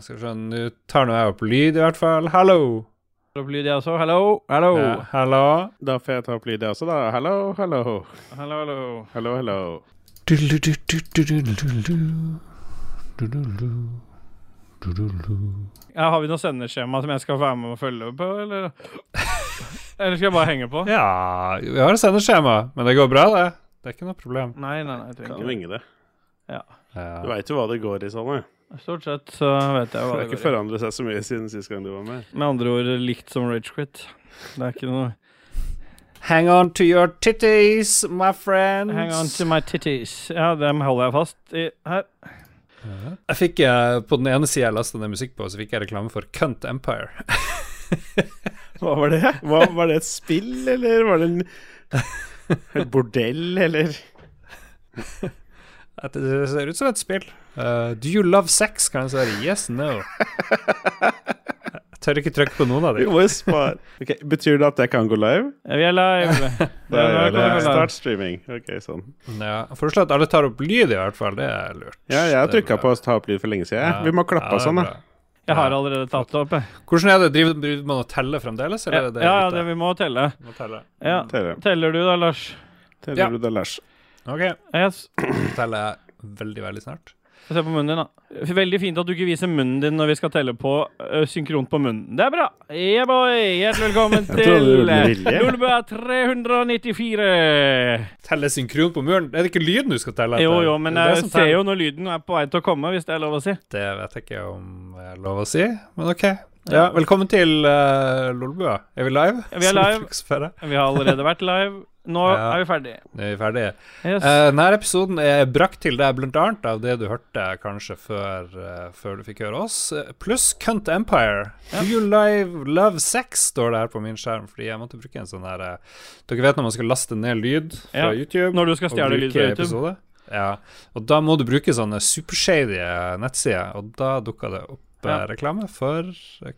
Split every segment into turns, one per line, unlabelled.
Skal vi se, nå tar nå jeg opp lyd, i hvert fall. Hallo!
Opp lyd, jeg også. Hello, hello.
Ja, hello.
Da får jeg ta opp lyd, jeg også, da. Hallo, hallo.
Hallo, hallo.
Hallo, hallo.
Ja, har vi noe sendeskjema som jeg skal være med og følge på, eller? Eller skal jeg bare henge på?
Ja, vi har et sendeskjema, men det går bra, det. Det er ikke noe problem.
Nei, nei, nei. jeg trenger ikke.
det.
Ja.
Du veit jo hva det går i sånne.
Stort sett så vet jeg
Det
hva
har
det
ikke
går i.
forandret seg så mye siden sist gang du var med.
Med andre ord likt som Rage Quit. Det er ikke noe
Hang on to your titties, my friends.
Hang on to my titties. Ja, dem holder jeg fast i her.
Jeg fikk eh, På den ene sida jeg lasta ned musikk på, så fikk jeg reklame for Cunt Empire.
Hva var det? Hva, var det et spill, eller var det en, et bordell, eller?
At Det ser ut som et spill. Eh, do you love sex? Kan jeg svare yes, no. Jeg tør ikke trykke på noen av dem.
må jo spare Ok, Betyr det at jeg kan gå live?
Vi er live.
Da
er
det.
vi
Start streaming. Ok, sånn.
Ja, Foreslå at alle tar opp lyd, i hvert fall. Det er lurt.
Ja, jeg har trykka på å ta opp lyd for lenge siden.
Ja.
Vi må klappe
Ja,
og sånn, da.
Jeg har allerede tatt det opp.
Hvordan er det? Driver, driver man og teller fremdeles,
Ja,
eller er det
ja, det vi må telle.
Må telle.
Ja.
Teller
Teller du da, Lars?
teller
Ja.
du da, Lars?
Ok,
Yes.
teller jeg veldig, veldig snart.
Få se på munnen din, da. Veldig fint at du ikke viser munnen din når vi skal telle på uh, synkront på munnen. Det er bra. Yeah, boy. Hjertelig velkommen til
det.
Lolbua 394.
Telle synkron på muren? Er det ikke lyden du skal telle etter?
Jo, jo, men
Det det
jeg ser
teller.
jo når lyden er på vei til å komme, hvis det er lov å si.
Det vet jeg ikke om jeg er lov å si, men ok. Ja, velkommen til uh, Lolbua. Er vi live?
Ja, vi er live. Vi har allerede vært live. Nå
Ja.
er vi ferdige.
Nå er vi ferdige.
Yes.
Uh, denne episoden er brakt til deg blant annet av det du hørte kanskje før, uh, før du fikk høre oss, eh, pluss Cunt Empire.
Ja.
Do you live love sex, står det her på min skjerm, fordi jeg måtte bruke en sånn her uh, Dere vet når man skal laste ned lyd fra
Ja,
YouTube?
Når du skal stjele lyd fra YouTube.
episode? Ja, og da må du bruke sånne supershady nettsider, og da dukka det opp
Ja.
reklame for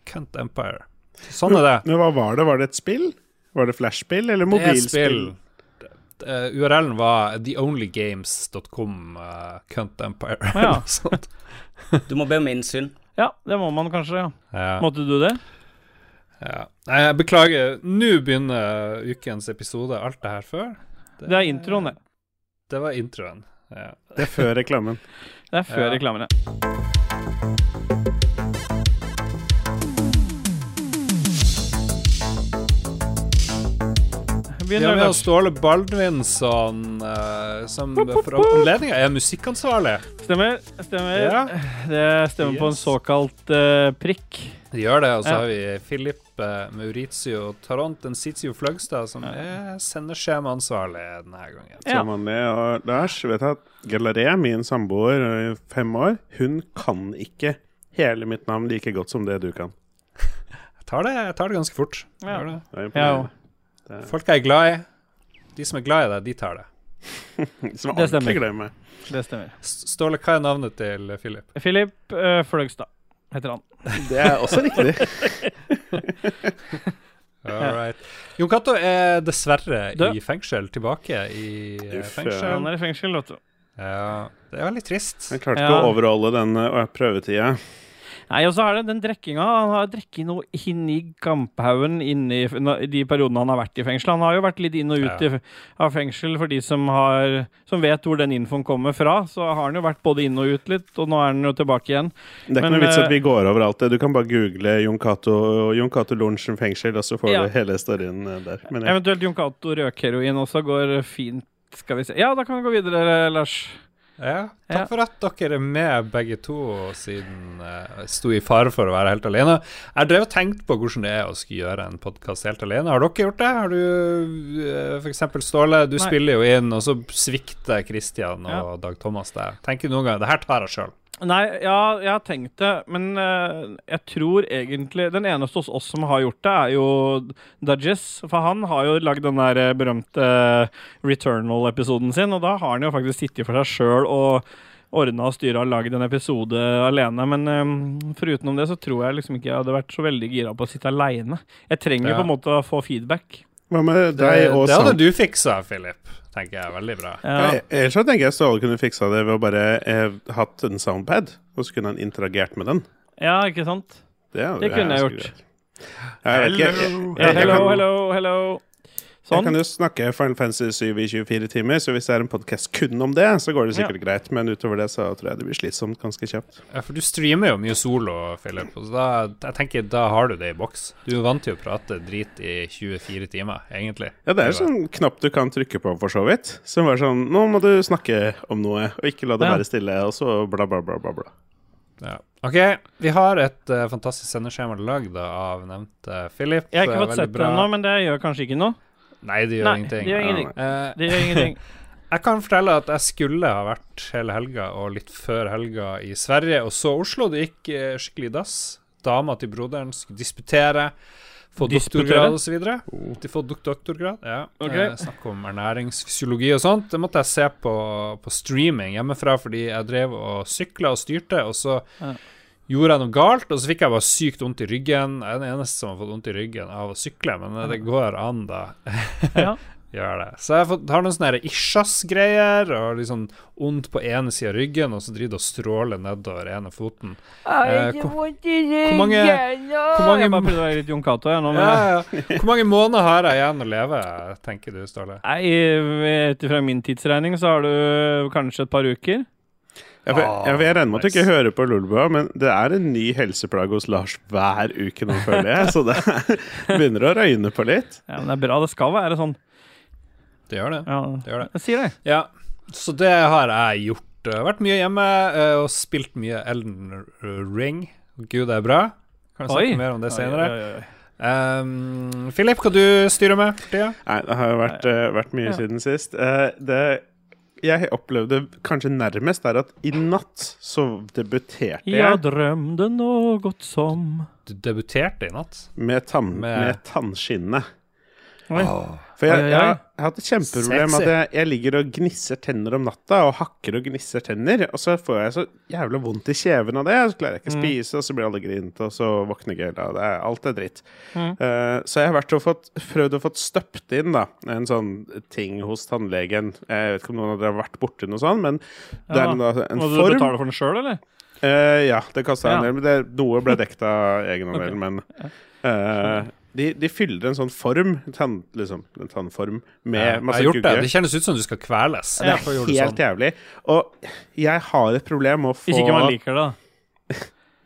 Cunt Empire. Sånn er det.
Men hva var det? Var det et spill? Var det flashspill eller
Det er
mobilspill?
spill. Eh, URL-en var theonlygames.com uh, Cunt Empire.
Ja.
Noe sånt.
Du må be om innsyn.
Ja, det må man kanskje, ja.
Ja,
Måtte du det?
ja. Nei, jeg beklager. Nå begynner ukens episode. Alt det her før.
Det er introen, det.
Det var introen. Ja.
Det er før reklamen.
Det er før
Ja.
reklamen, ja.
Vi
Begynn,
har med Ståle Baldvinsson, uh, som for anledninga er musikkansvarlig.
Stemmer. Stemmer.
Ja.
Det stemmer på en såkalt uh, prikk.
Det gjør det. Og så
Ja.
har vi Filip uh, Maurizio Taront Ensitio Fløgstad, som er sendeskjemaansvarlig denne gangen.
Ja.
Som er, Og Lars, vet at Galaré, min samboer i fem år, hun kan ikke hele mitt navn like godt som det du kan.
Jeg tar det, jeg tar det ganske fort. Jeg
Ja.
gjør det.
Det
Ja.
Det
Folk jeg er glad i. De som er glad i deg, de tar det.
er, som
Det stemmer.
glemmer.
Det stemmer.
Ståle, hva er navnet til Philip?
Philip uh, Fløgstad heter han.
Det er også riktig.
All right. Jon Cato er dessverre
Du.
i fengsel, tilbake i fengsel
Uff,
Han er i fengsel, vet du.
Ja, det er veldig trist.
Jeg klarte
Ja.
ikke å overholde den prøvetida.
Nei, og så er det den drikkinga. Han har drukket noe inn i kamphaugen inni de periodene han har vært i fengsel. Han har jo vært litt inn og ut
Ja.
i, av fengsel for de som, har, som vet hvor den infoen kommer fra. Så har han jo vært både inn og ut litt, og nå er han jo tilbake igjen.
Det er ikke noe vits
eh,
at vi går over alt det. Du kan bare google Jon Cato Lorentzen fengsel, og så får
Ja.
du hele storyen uh, der. Men ja.
Eventuelt Jon Cato røkheroin også går fint. Skal vi se. Ja, da kan vi gå videre, Lars.
Ja,
Ja.
takk for at dere er med begge to, siden jeg sto i fare for å være helt alene. Jeg drev og tenkte på hvordan det er å skulle gjøre en podkast helt alene. Har dere gjort det? Har du f.eks. for eksempel Ståle, du
Nei.
spiller jo inn, og så svikter Christian og
Ja.
Dag Thomas deg. Tenker noen gang det her tar jeg sjøl.
Nei, ja, jeg har tenkt det, men uh, jeg tror egentlig Den eneste hos oss som har gjort det, er jo Dudges. For han har jo lagd den der eh, berømte Returnal-episoden sin, og da har han jo faktisk sittet for seg sjøl og ordna og styra og lagd en episode alene. Men um, foruten det så tror jeg liksom ikke jeg hadde vært så veldig gira på å sitte aleine. Jeg trenger
Ja.
på en måte å få feedback.
Hva med
Det,
deg og
det hadde du fiksa, Philip. Tenker jeg. er Veldig bra.
Ja.
Ellers så tenker jeg Ståle kunne fiksa det ved å bare eh, hatt en soundpad, og så kunne han interagert med den.
Ja, ikke sant?
Det, det,
Det kunne jeg gjort.
Hello, Jeg. Jeg,
hello, hello, hello.
jeg
Sånn.
kan jo snakke Final Fantasy 7 i 24 timer, så hvis det er en podkast kun om det, så går det sikkert greit. Men utover det så tror jeg det blir slitsomt ganske kjapt.
Ja, for du streamer jo mye solo, Philip. Så da, jeg tenker, da har du det i boks. Du er vant til å prate drit i 24 timer, egentlig.
Ja, det er jo sånn knapp du kan trykke på, for så vidt. Som er sånn Nå må du snakke om noe, og ikke la det
Ja.
være stille, og så bla, bla, bla, bla. bla.
Ja. OK, vi har et uh, fantastisk sendeskjema lagd av nevnte Philip.
Jeg har ikke fått sett det
nå,
ennå, men det gjør kanskje ikke noe.
Nei, det gjør
Nei,
ingenting.
det gjør ingenting.
Uh,
Det gjør ingenting.
Jeg kan fortelle at jeg skulle ha vært hele helga og litt før helga i Sverige og så Oslo. Det gikk uh, skikkelig i dass. Dama til broderen skulle disputere, få doktorgrad osv. De får doktorgrad. Ja.
Ok.
Eh, Snakk om ernæringsfysiologi og sånt. Det måtte jeg se på, på streaming hjemmefra fordi jeg drev og sykla og styrte, og så
Ja.
Gjorde jeg noe galt, og så fikk jeg bare sykt vondt i ryggen. Jeg er den eneste som har fått vondt i ryggen av å sykle, men det går an, da.
Ja.
Gjør det. Så jeg har noen sånne her Ishas-greier, og liksom vondt på ene sida av ryggen, og så driver det og stråler nedover ene foten. Eh, hvor, hvor mange, hvor mange
Jeg bare prøvde å være litt Jon Cato, jeg nå.
Ja, ja. Hvor mange måneder har jeg igjen å leve, tenker du, Ståle?
Nei, ut ifra min tidsregning så har du kanskje et par uker.
Jeg, jeg, jeg regner med at du ikke hører på Lolbua, men det er en ny helseplage hos Lars hver uke nå, føler jeg. Så det begynner å røyne på litt.
Ja, men det er bra. Det skal være sånn.
Det gjør det.
Ja,
Det gjør det.
jeg sier det.
Ja, så det har jeg gjort. Jeg har vært mye hjemme eh, og spilt mye Elden Ring. Gud, det er bra. Kan snakke mer om det senere.
Oi, oi, oi.
Um, Philip, hva du styrer med for tida?
Nei, det har jo vært, uh, vært mye
Ja.
siden sist. Uh, det jeg opplevde kanskje nærmest, er at i natt så debuterte
Jeg
jeg
drømte noe godt som
Du debuterte i natt.
med, tann,
Med-
med tannskinnet.
Oi.
For jeg, jeg, har- jeg har hatt et kjempeproblem med at jeg, jeg ligger og gnisser tenner om natta, og hakker og gnisser tenner, og så får jeg så jævla vondt i kjeven av det, og så klarer jeg ikke å
Mm.
spise, og så blir alle grinte, og så våkner jeg og det er, alt er dritt.
Mm.
Uh, så jeg har vært og fått, prøvd å få støpt inn da, en sånn ting hos tannlegen. Jeg vet ikke om noen av dere har vært borti noe sånt, men det er en, da, en
Må du betale for den sjøl, eller?
Uh, ja, det kosta
Ja.
en del, men det, noe ble dekket av egenandelen. Men eh, de, de fyller en sånn form, tann, liksom, en tannform, med
Ja,
masse
har det. Det kjennes ut som du skal kveles.
Det er helt
sånn.
jævlig. Og jeg har et problem med å få
Hvis ikke man liker det, da.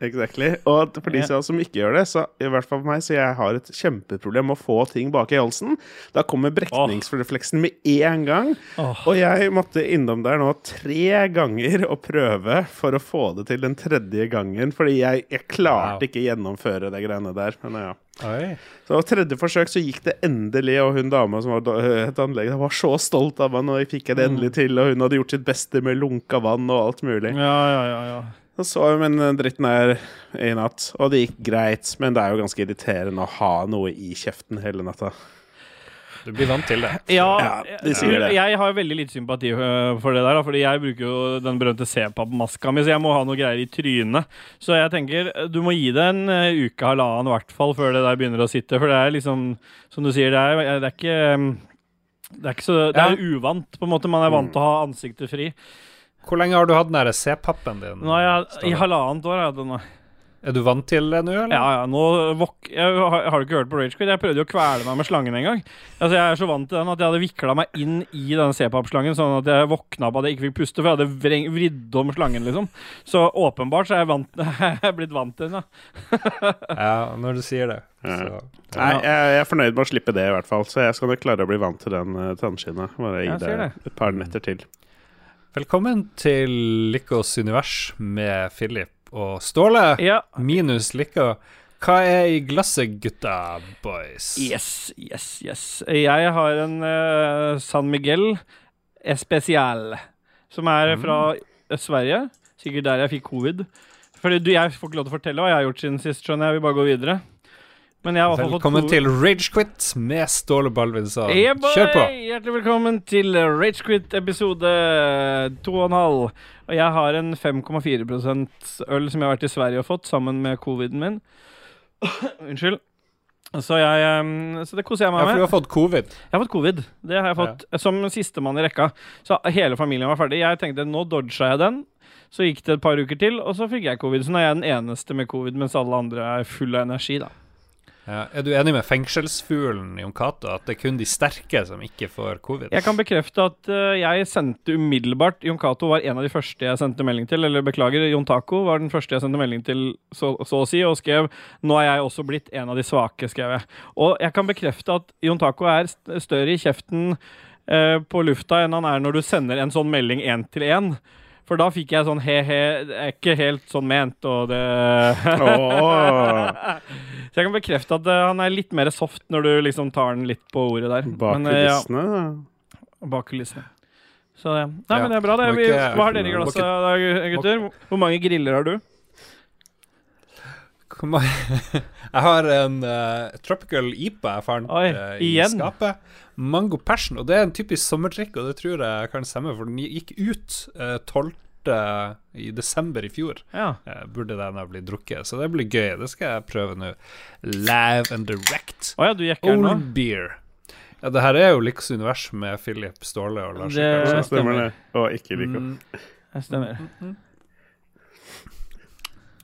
Exactly. Og for de
yeah.
som ikke gjør det, så i hvert fall for meg, så jeg har et kjempeproblem med å få ting bak i halsen. Da kommer brekningsrefleksen med én gang.
Oh.
Og jeg måtte innom der nå tre ganger og prøve for å få det til den tredje gangen. Fordi jeg, jeg klarte
Wow.
ikke gjennomføre det greiene der. Men ja.
Oi.
Så tredje forsøk så gikk det endelig, og hun dama som var het var så stolt av meg, og jeg fikk det endelig til, og hun hadde gjort sitt beste med lunka vann og alt mulig.
Ja, ja, ja, ja.
Så så men den dritten her i natt, og det gikk greit, men det er jo ganske irriterende å ha noe i kjeften hele natta.
Du blir vant til det.
Ja,
Ja, de sier det.
jeg har veldig lite sympati øh, for det der, fordi jeg bruker jo den berømte C-pap-maska mi, så jeg må ha noe greier i trynet. Så jeg tenker du må gi det en øh, uke, halvannen i hvert fall, før det der begynner å sitte. For det er liksom, som du sier, det er, det er ikke det er ikke så Det er uvant, på en måte. Man er vant til å ha ansiktet fri.
Hvor lenge har du hatt den der C-pappen din?
Nå jeg, I halvannet år har jeg hatt den. nå.
Er du vant til det nå, eller?
Ja, ja, nå vok Jeg har, har du ikke hørt på Ragequid? Jeg prøvde jo å kvele meg med slangen en gang. Altså, Jeg er så vant til den at jeg hadde vikla meg inn i den C-papp-slangen, sånn at jeg våkna opp at jeg ikke fikk puste, for jeg hadde vreng, vridd om slangen, liksom. Så åpenbart så er jeg, vant, jeg er blitt vant til den, ja.
Ja, når du sier det.
Ja.
Så,
Nei, jeg, jeg er fornøyd med å slippe det, i hvert fall. Så jeg skal nok klare å bli vant til den uh, tannskinnet. Bare gi det
det.
et par netter til.
Velkommen til Lykkos univers med Philip og Ståle.
ja.
Minus Lykka. Hva er i glasset, gutta boys?
Yes, yes, yes. Jeg har en uh, San Miguel Especial, som er fra eh, Sverige. Sikkert der jeg fikk covid. Fordi du, Jeg får ikke lov til å fortelle hva jeg har gjort siden sist, skjønner jeg. vil bare gå videre.
Velkommen til Ragequit med Ståle Balvinson.
Yeah!
Kjør på!
Hjertelig velkommen til Ragequit episode 2,5. Og jeg har en 5,4% øl som jeg har vært i Sverige og fått, sammen med coviden min. Unnskyld. Så, jeg, så det koser jeg meg med.
Ja, for du har fått covid.
Jeg har fått covid. Det har jeg fått som sistemann i rekka. Så hele familien var ferdig. Jeg tenkte nå dodga jeg den. Så gikk det et par uker til, og så fikk jeg covid. Så nå er jeg den eneste med covid, mens alle andre er fulle av energi, da.
Ja. Er du enig med fengselsfuglen Jon Cato, at det er kun de sterke som ikke får covid?
Jeg kan bekrefte at uh, jeg sendte umiddelbart Jon Cato var en av de første jeg sendte melding til. Eller beklager, Jon Taco var den første jeg sendte melding til, så, så å si, og skrev 'Nå er jeg også blitt en av de svake', skrev jeg. Og jeg kan bekrefte at Jon Taco er større i kjeften uh, på lufta enn han er når du sender en sånn melding én til én. For da fikk jeg sånn he-he, det er ikke helt sånn ment, og det Så jeg kan bekrefte at eh, han er litt mer soft når du liksom tar den litt på ordet der.
bak
kulissene? eh, ja.
kulissene.
bak kulissene. Så det. Nei,
Ja.
men det er bra. Det. Vi, hva har dere i glasset gutter? Hvor mange griller har du?
Jeg har en uh, Tropical IPA jeg fant
Oi,
eh, i
igjen?
skapet. Mango Passion. Og det er en typisk sommerdrikk, og det tror jeg kan stemme, for den gikk ut uh, 12. i desember i fjor.
Ja.
uh, burde den ha blitt drukket, så det blir gøy. Det skal jeg prøve nå. Live and direct.
Oh, ja, den nå?
Old beer. Ja, det her er jo Liks univers med Philip Ståle og Lars
Det-
Ja,
Rikard.
stemmer det. Og ikke Lico.
Mm,
Det stemmer.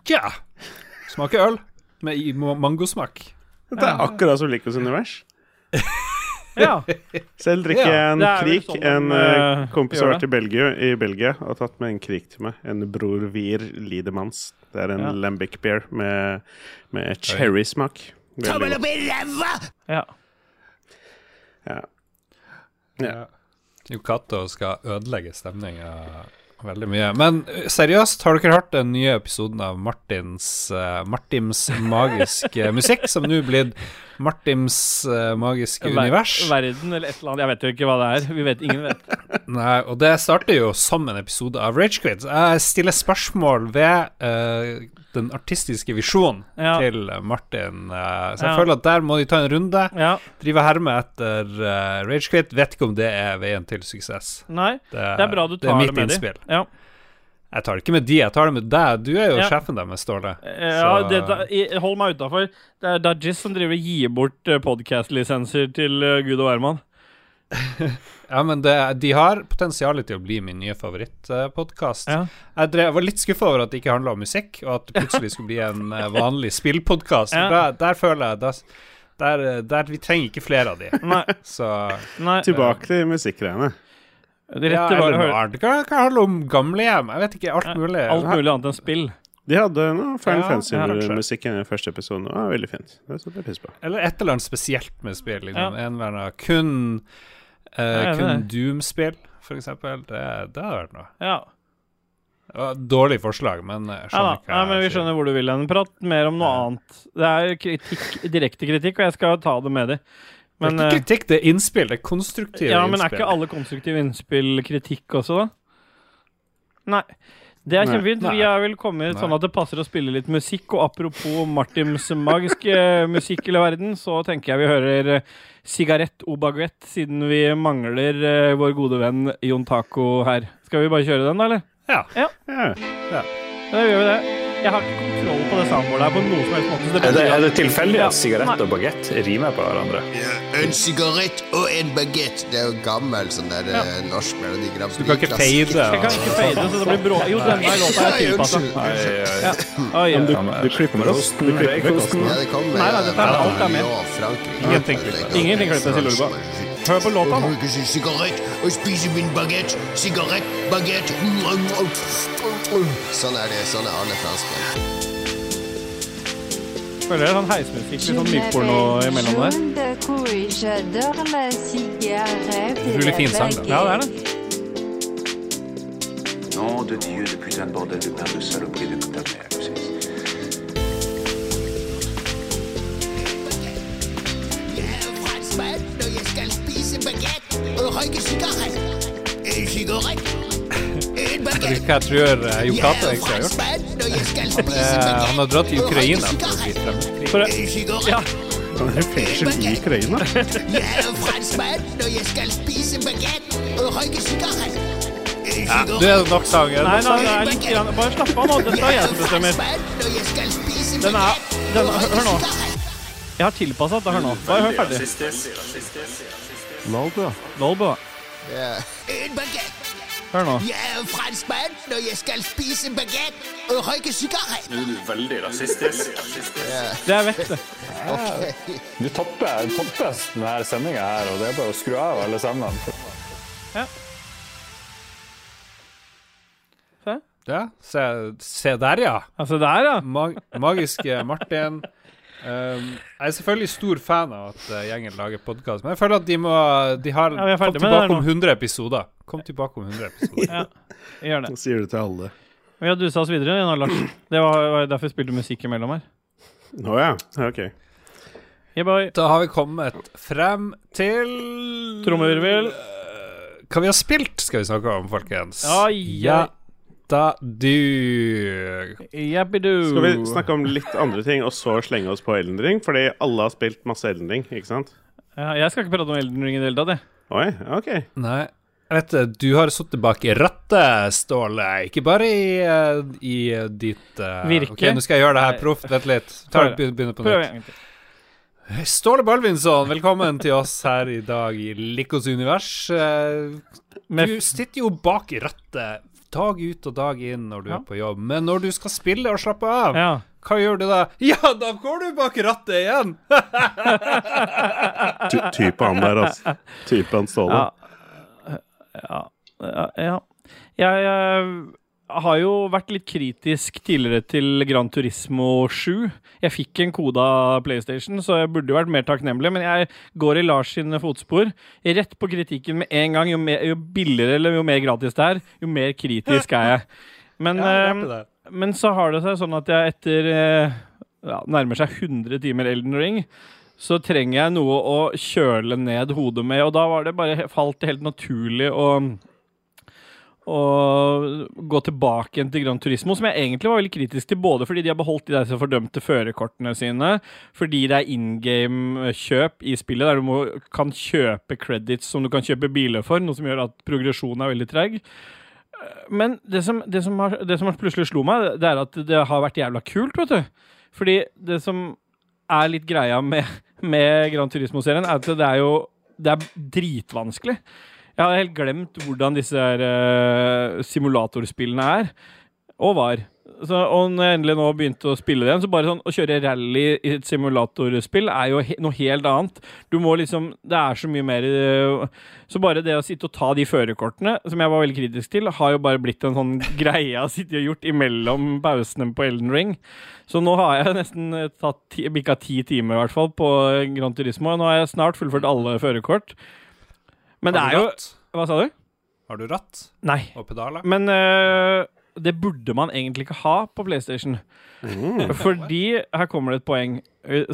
Tja. Smaker øl med i- ma- mangosmak.
Det er akkurat som Likos univers.
Ja.
Selv drikker jeg
Ja,
en krik.
sånn
En
eh,
kompis har vært i Belgia, i Belgia og tatt med en krik til meg. En Bror Vir Lidemans. Det er en
Ja.
lambic beer med, med cherrysmak. Veldig godt.
ja.
Ja.
Ja. Jo Cato skal ødelegge stemninga veldig mye. Men seriøst, har dere hørt den nye episoden av Martins uh, Martims magiske musikk, som nå blitt Martims uh, magiske
Ver-
univers?
Verden eller et eller annet. Jeg vet jo ikke hva det er. Vi vet, Ingen vet.
Nei, og det starter jo som en episode av Ragequid. Jeg stiller spørsmål ved uh, den artistiske visjonen
Ja.
til Martin. Uh, så jeg
Ja.
føler at der må de ta en runde.
Ja.
Drive herme etter uh, Ragequid. Vet ikke om det er veien til suksess.
Nei.
Det,
Det er bra du
det er
tar det,
mitt
med de.
innspill.
Ja.
Jeg tar det ikke med de, jeg tar det med deg. Du er jo
Ja.
sjefen deres, Ståle.
Ja, det, da, hold meg utafor. Det er Dajis som driver og gir bort uh, podkast-lisenser til eh, Gud og hvermann.
Ja, men det, de har potensial til å bli min nye favorittpodkast.
Ja.
Jeg, jeg, var litt skuffa over at det ikke handla om musikk, og at det plutselig skulle bli en eh, vanlig spillpodkast.
Ja.
Der, der føler jeg der, der, der Vi trenger ikke flere av de.
Nei.
Så
nei.
Tilbake til musikkgreiene.
Det
ja,
rette var
eller
å
hva kan, kan om gamlehjem. Jeg vet ikke. Alt mulig.
alt mulig annet enn spill.
De hadde noe Final
Ja, ja.
Fantasy-musikken i den første episoden. Det var veldig fint. Det setter jeg pris på.
Eller et eller annet spesielt med spill. Liksom.
Ja.
En eller annen kun
uh,
Kun. Doom-spill, eksempel. Det, det hadde vært noe.
Ja.
Var Dårlig forslag, men jeg
Ja da.
skjønner
Nei, men vi
sier.
skjønner hvor du vil hen. Prat mer om noe
Ja.
annet. Det er kritikk, direkte kritikk, og jeg skal ta det med dem. Men,
det er
eh,
ikke kritikk, det er innspill. Det er konstruktive
ja, men er ikke alle konstruktive innspill kritikk også, da? Nei. Det er kjempefint. Vi er vel kommet sånn at det passer å spille litt musikk. Og apropos Martins magiske musikk i verden, så tenker jeg vi hører eh, Sigarett o baguett, siden vi mangler eh, vår gode venn Jon Taco her. Skal vi bare kjøre den, da, eller?
Ja.
Ja.
Da gjør vi det. Jeg har ikke kontroll på det soundboardet her på noe som helst måte. Så det
Er det, er det tilfeldig
Ja,
at sigarett og bagett rimer på hverandre?
Ja, En sigarett og en bagett. Det er jo gammel sånn der
Ja.
eh, norsk melodi. Grand
Du kan ikke
Prix-klassiker.
Jeg kan ikke fade, så det blir brå... Jo, denne låta er tilpassa.
unnskyld.
Ja. Oi, ja.
Du, du klipper med rosten, Du klipper med kosten.
Ja, det kommer
Nei, nei, dette er alt er med.
Ingenting
klippes i
klippet.
Hør på låta
da.
nå.
sin sigarett og spise min bagett. Sigarett, bagett Sånn er det. Sånn er alle franskmenn.
Føler er sånn heismusikk, litt sånn mykporno imellom der.
Utrolig fin sang, da.
Ja, det er det.
Nom de Dieu, de putain de bordel de pain de saloperie de putain de c'est-
røyke sigarett. En sigarett, en bagett.
hva jeg tror eh,
Jeg
egentlig har gjort?
jeg
Eh, han har dratt til Ukraina for å bli
sigarett.
fremmedkrig.
Ja,
Han er fengsel i Ukraina.
Jeg er franskmann, når jeg skal spise bagett og røyke sigarett.
Ja, du er nok sanger.
nei, nei, nei litt grann Bare slapp av nå. Dette er jeg som bestemmer.
jeg
Den er den,
er
Hør nå. Jeg har tilpassa dette Hør nå. Bare hør ferdig. Volvo.
En baguette.
Hør nå.
Jeg er franskmann når jeg skal spise baguette og røyke sigarett.
Nå er du veldig rasistisk.
Det er vekk, det.
Du topper, topper denne sendinga her, og det er bare å skru av alle sammen.
Ja, se, se der, ja.
Altså, der, ja.
Mag magiske Martin. Um, jeg er selvfølgelig stor fan av at uh, gjengen lager podkast, men jeg føler at de må De har
Ja,
kommet tilbake om
nå.
100 episoder. Kom tilbake om 100 episoder.
ja. Gjør det.
Så sier du til alle.
Vi har dusa oss videre. Det var, var derfor vi spilte musikk imellom her.
Å ja. OK.
Yeah.
Da har vi kommet frem til
Trommevirvel.
Uh, Hva vi har spilt, skal vi snakke om, folkens.
Ai,
ja
ai.
du
Jappidoo.
Skal vi snakke om litt andre ting, og så slenge oss på Elden Ring? Fordi alle har spilt masse Elden Ring, ikke sant?
Ja, jeg skal ikke prate om Elden Ring i det hele tatt, jeg.
Oi, OK.
Nei. Vet det, du har sittet bak i rattet, Ståle. Ikke bare i, eh, i ditt uh,
Virke.
Ok, nå skal jeg gjøre det her proft. Vent litt. Ta,
Prøv.
begynn, begynn på nytt. Ståle Balvinsson, velkommen til oss her i dag i Likos univers. Eh, Du sitter jo bak i rattet dag ut og dag inn når du
Ja.
er på jobb, men når du skal spille og slappe av,
Ja.
hva gjør du da? Ja, da går du bak rattet igjen!
Ty type han der, altså. Type han Ståle.
Ja. Ja. ja, ja. Jeg eh, har jo vært litt kritisk tidligere til Gran Turismo 7. Jeg fikk en kode av PlayStation, så jeg burde jo vært mer takknemlig, men jeg går i Lars sine fotspor. Rett på kritikken med en gang. Jo, mer, jo billigere eller jo mer gratis det er, jo mer kritisk er jeg. Men,
Ja,
eh, men så har det seg sånn at jeg etter eh, ja, nærmer seg 100 timer Elden Ring, så trenger jeg noe å kjøle ned hodet med, og da var det bare falt helt naturlig å å gå tilbake igjen til Gran Turismo, som jeg egentlig var veldig kritisk til, både fordi de har beholdt de der fordømte førerkortene sine, fordi det er in game-kjøp i spillet, der du må, kan kjøpe credits som du kan kjøpe biler for, noe som gjør at progresjonen er veldig treg. Men det som, det, som har, det som plutselig slo meg, det er at det har vært jævla kult, vet du. Fordi det som er litt greia med, med Gran Turismo-serien, er at det er jo det er dritvanskelig. Jeg hadde helt glemt hvordan disse her, uh, simulatorspillene er, og var. Så, og når jeg endelig nå begynte å spille det igjen, så bare sånn å kjøre rally i et simulatorspill er jo he noe helt annet. Du må liksom Det er så mye mer eh, Så bare det å sitte og ta de førerkortene, som jeg var veldig kritisk til, har jo bare blitt en sånn greie jeg har sittet og gjort imellom pausene på Elden Ring. Så nå har jeg nesten eh, tatt bikka ti timer i hvert fall på Grand Gran Turismo. Nå har jeg snart fullført alle førerkort. Men det er jo
ratt?
Hva sa du?
Har du ratt
Nei.
og pedaler?
Men uh, det burde man egentlig ikke ha på PlayStation. Fordi her kommer det et poeng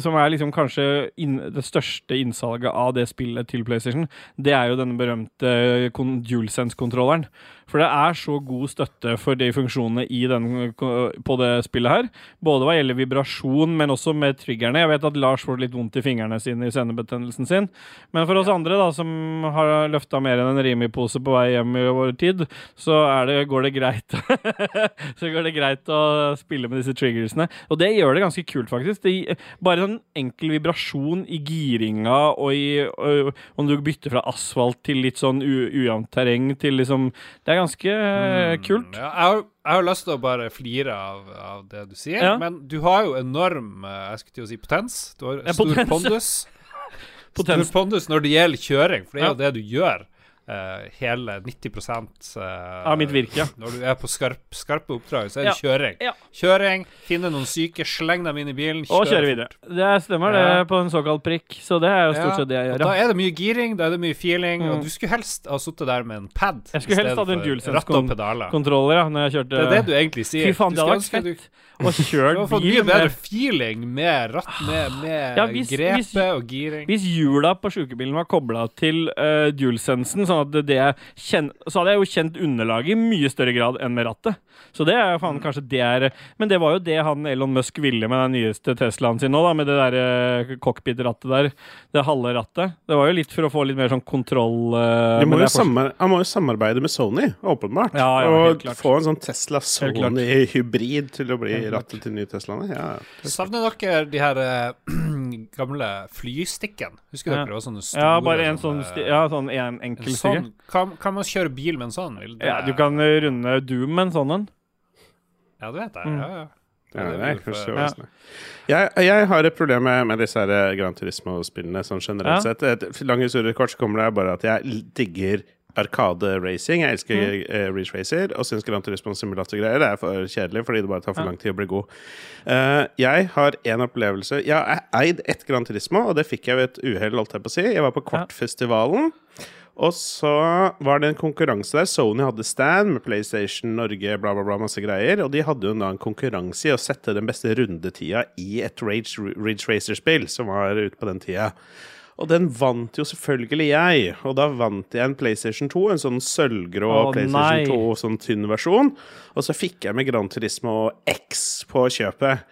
som er liksom kanskje det største innsalget av det spillet til PlayStation. Det er jo denne berømte DualSense-kontrolleren. For det er så god støtte for de funksjonene i den, på det spillet her. Både hva gjelder vibrasjon, men også med triggerne. Jeg vet at Lars får litt vondt i fingrene sine i senebetennelsen sin. Men for oss andre, da, som har løfta mer enn en Rimi-pose på vei hjem i vår tid, så det, går det greit Så går det greit å spille med disse triggersene. Og det gjør det ganske kult, faktisk. Det, bare sånn enkel vibrasjon i giringa og i og, Om du bytter fra asfalt til litt sånn ujevnt terreng til liksom Det er ganske mm, kult.
Ja, jeg, har, jeg har lyst til å bare flire av, av det du sier,
Ja.
men du har jo enorm eh, Jeg skulle til å si potens. Du har
Ja,
stor
potens.
pondus.
Potens.
Stor pondus når det gjelder kjøring, for det er jo det du gjør. Eh, hele 90 uh,
Av mitt virke.
Når du er på skarp, skarpe oppdrag, så er det
Ja.
kjøring.
Ja.
Kjøring, finne noen syke, sleng dem inn i bilen,
Og
kjøre
videre. Det stemmer, det, på en såkalt prikk. Så det er jo stort
Ja,
sett det jeg
og
gjør.
Da er det mye giring, da er det mye feeling,
Mm.
og du skulle helst ha sittet der med en pad
Jeg skulle helst hatt en DualSense
ratt og pedaler.
Kontroller, ja, når jeg kjørte
Det er det du egentlig sier.
Fy faen, det hadde vært fett. Å
Du har fått mye bedre feeling med ratt, med, med
Ja, hvis-
grepet
hvis-
og giring.
Hvis hjula på sjukebilen var kobla til uh, DualSensen, sånn at det kjen, så hadde jeg jo kjent underlaget i mye større grad enn med rattet. Så det er faen kanskje det er Men det var jo det han Elon Musk ville med den nyeste Teslaen sin nå, da, med det der uh, cockpit-rattet der. Det halve rattet. Det var jo litt for å få litt mer sånn kontroll uh,
må
men
jo
det er fortsatt-
samar- han må jo samarbeide med Sony, åpenbart.
Ja, ja,
og få en sånn Tesla-Sony-hybrid til å bli rattet til nye Teslaene. Ja, ja.
Savner dere de her uh, gamle flystikken. Husker
Ja.
dere? Det var sånne store
Ja, bare en sånn, ja, sånn en
en
enkel.
Sånn, kan, kan man kjøre bil med en sånn? Vil det,
Ja, du kan runde Doom med en sånn en.
Ja, det vet jeg.
Mm.
Ja, ja.
Ja,
det
det ja,
du
også det. Jeg, jeg har et problem med, med disse her eh, Gran Turismo-spillene sånn generelt
Ja.
sett. Et lang historie kort så kommer det bare at jeg digger Arkade-racing. Jeg elsker
Mm.
uh, Reach Racer og syns Gran Turismo Simulator-greier Det er for kjedelig fordi det bare tar for lang tid å bli god. Uh, jeg har en opplevelse Jeg har eid ett Gran Turismo, og det fikk jeg ved et uhell, holdt jeg på å si. Jeg var på
Ja.
Og så var det en konkurranse der. Sony hadde stand med PlayStation Norge, bla, bla, bla, masse greier. Og de hadde jo da en konkurranse i å sette den beste rundetida i et Rage, Ridge Racer-spill, som var ute på den tida. Og den vant jo selvfølgelig jeg. Og da vant jeg en PlayStation 2, en sånn sølvgrå
oh,
PlayStation
nei.
2, sånn tynn versjon. Og så fikk jeg med Gran Turismo X på kjøpet.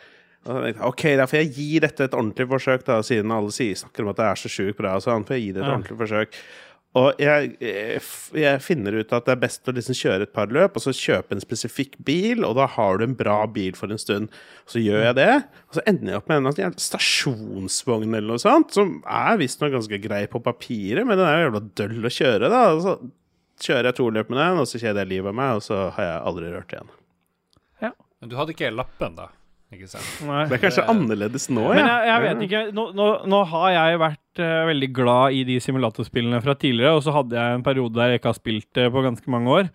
Og ok, da får jeg gi dette et ordentlig forsøk, da, siden alle sier, snakker om at det er så sjukt bra. Sånn, får jeg gi det et
Ja.
ordentlig forsøk. Og jeg, jeg jeg finner ut at det er best å liksom kjøre et par løp, og så kjøpe en spesifikk bil, og da har du en bra bil for en stund. Så gjør jeg det, og så ender jeg opp med en sånn stasjonsvogn eller noe sånt, som er visstnok ganske grei på papiret, men den er jo jævla døll å kjøre, da. Og så kjører jeg to løp med den, og så kjeder jeg livet av meg, og så har jeg aldri rørt igjen.
Men du hadde ikke lappen, da? Ikke sant?
Nei.
Det er kanskje annerledes nå,
Men jeg, jeg vet ikke. Nå, nå, nå har jeg vært uh, veldig glad i de simulatorspillene fra tidligere, og så hadde jeg en periode der jeg ikke har spilt det på ganske mange år.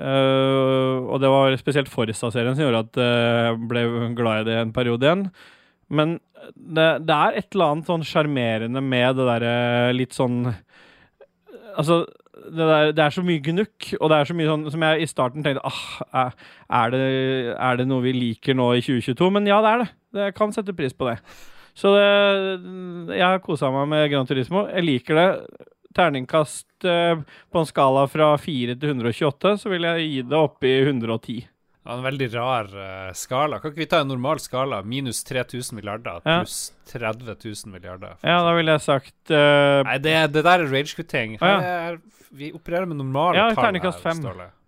Uh, og det var spesielt Forsa-serien som gjorde at eh, jeg ble glad i det en periode igjen. Men det, det er et eller annet sånn sjarmerende med det derre litt sånn Altså, det, der, det er så mye gnukk, og det er så mye sånn som jeg i starten tenkte ah, er- det, er det noe vi liker nå i 2022? Men ja, det er det. Det jeg kan sette pris på det. Så det, jeg har kosa meg med Gran Turismo. Jeg liker det. Terningkast eh, på en skala fra 4 til 128, så vil jeg gi det opp i 110.
Ja, en veldig rar uh, skala. Kan ikke vi ta en normal skala? Minus 3000 milliarder
Ja.
pluss 30 000 milliarder.
Ja, da ville jeg sagt uh,
Nei, det, det der er rage-kvitting.
Å, ja.
Vi opererer med normale
Ja,
tall. her. Ståle.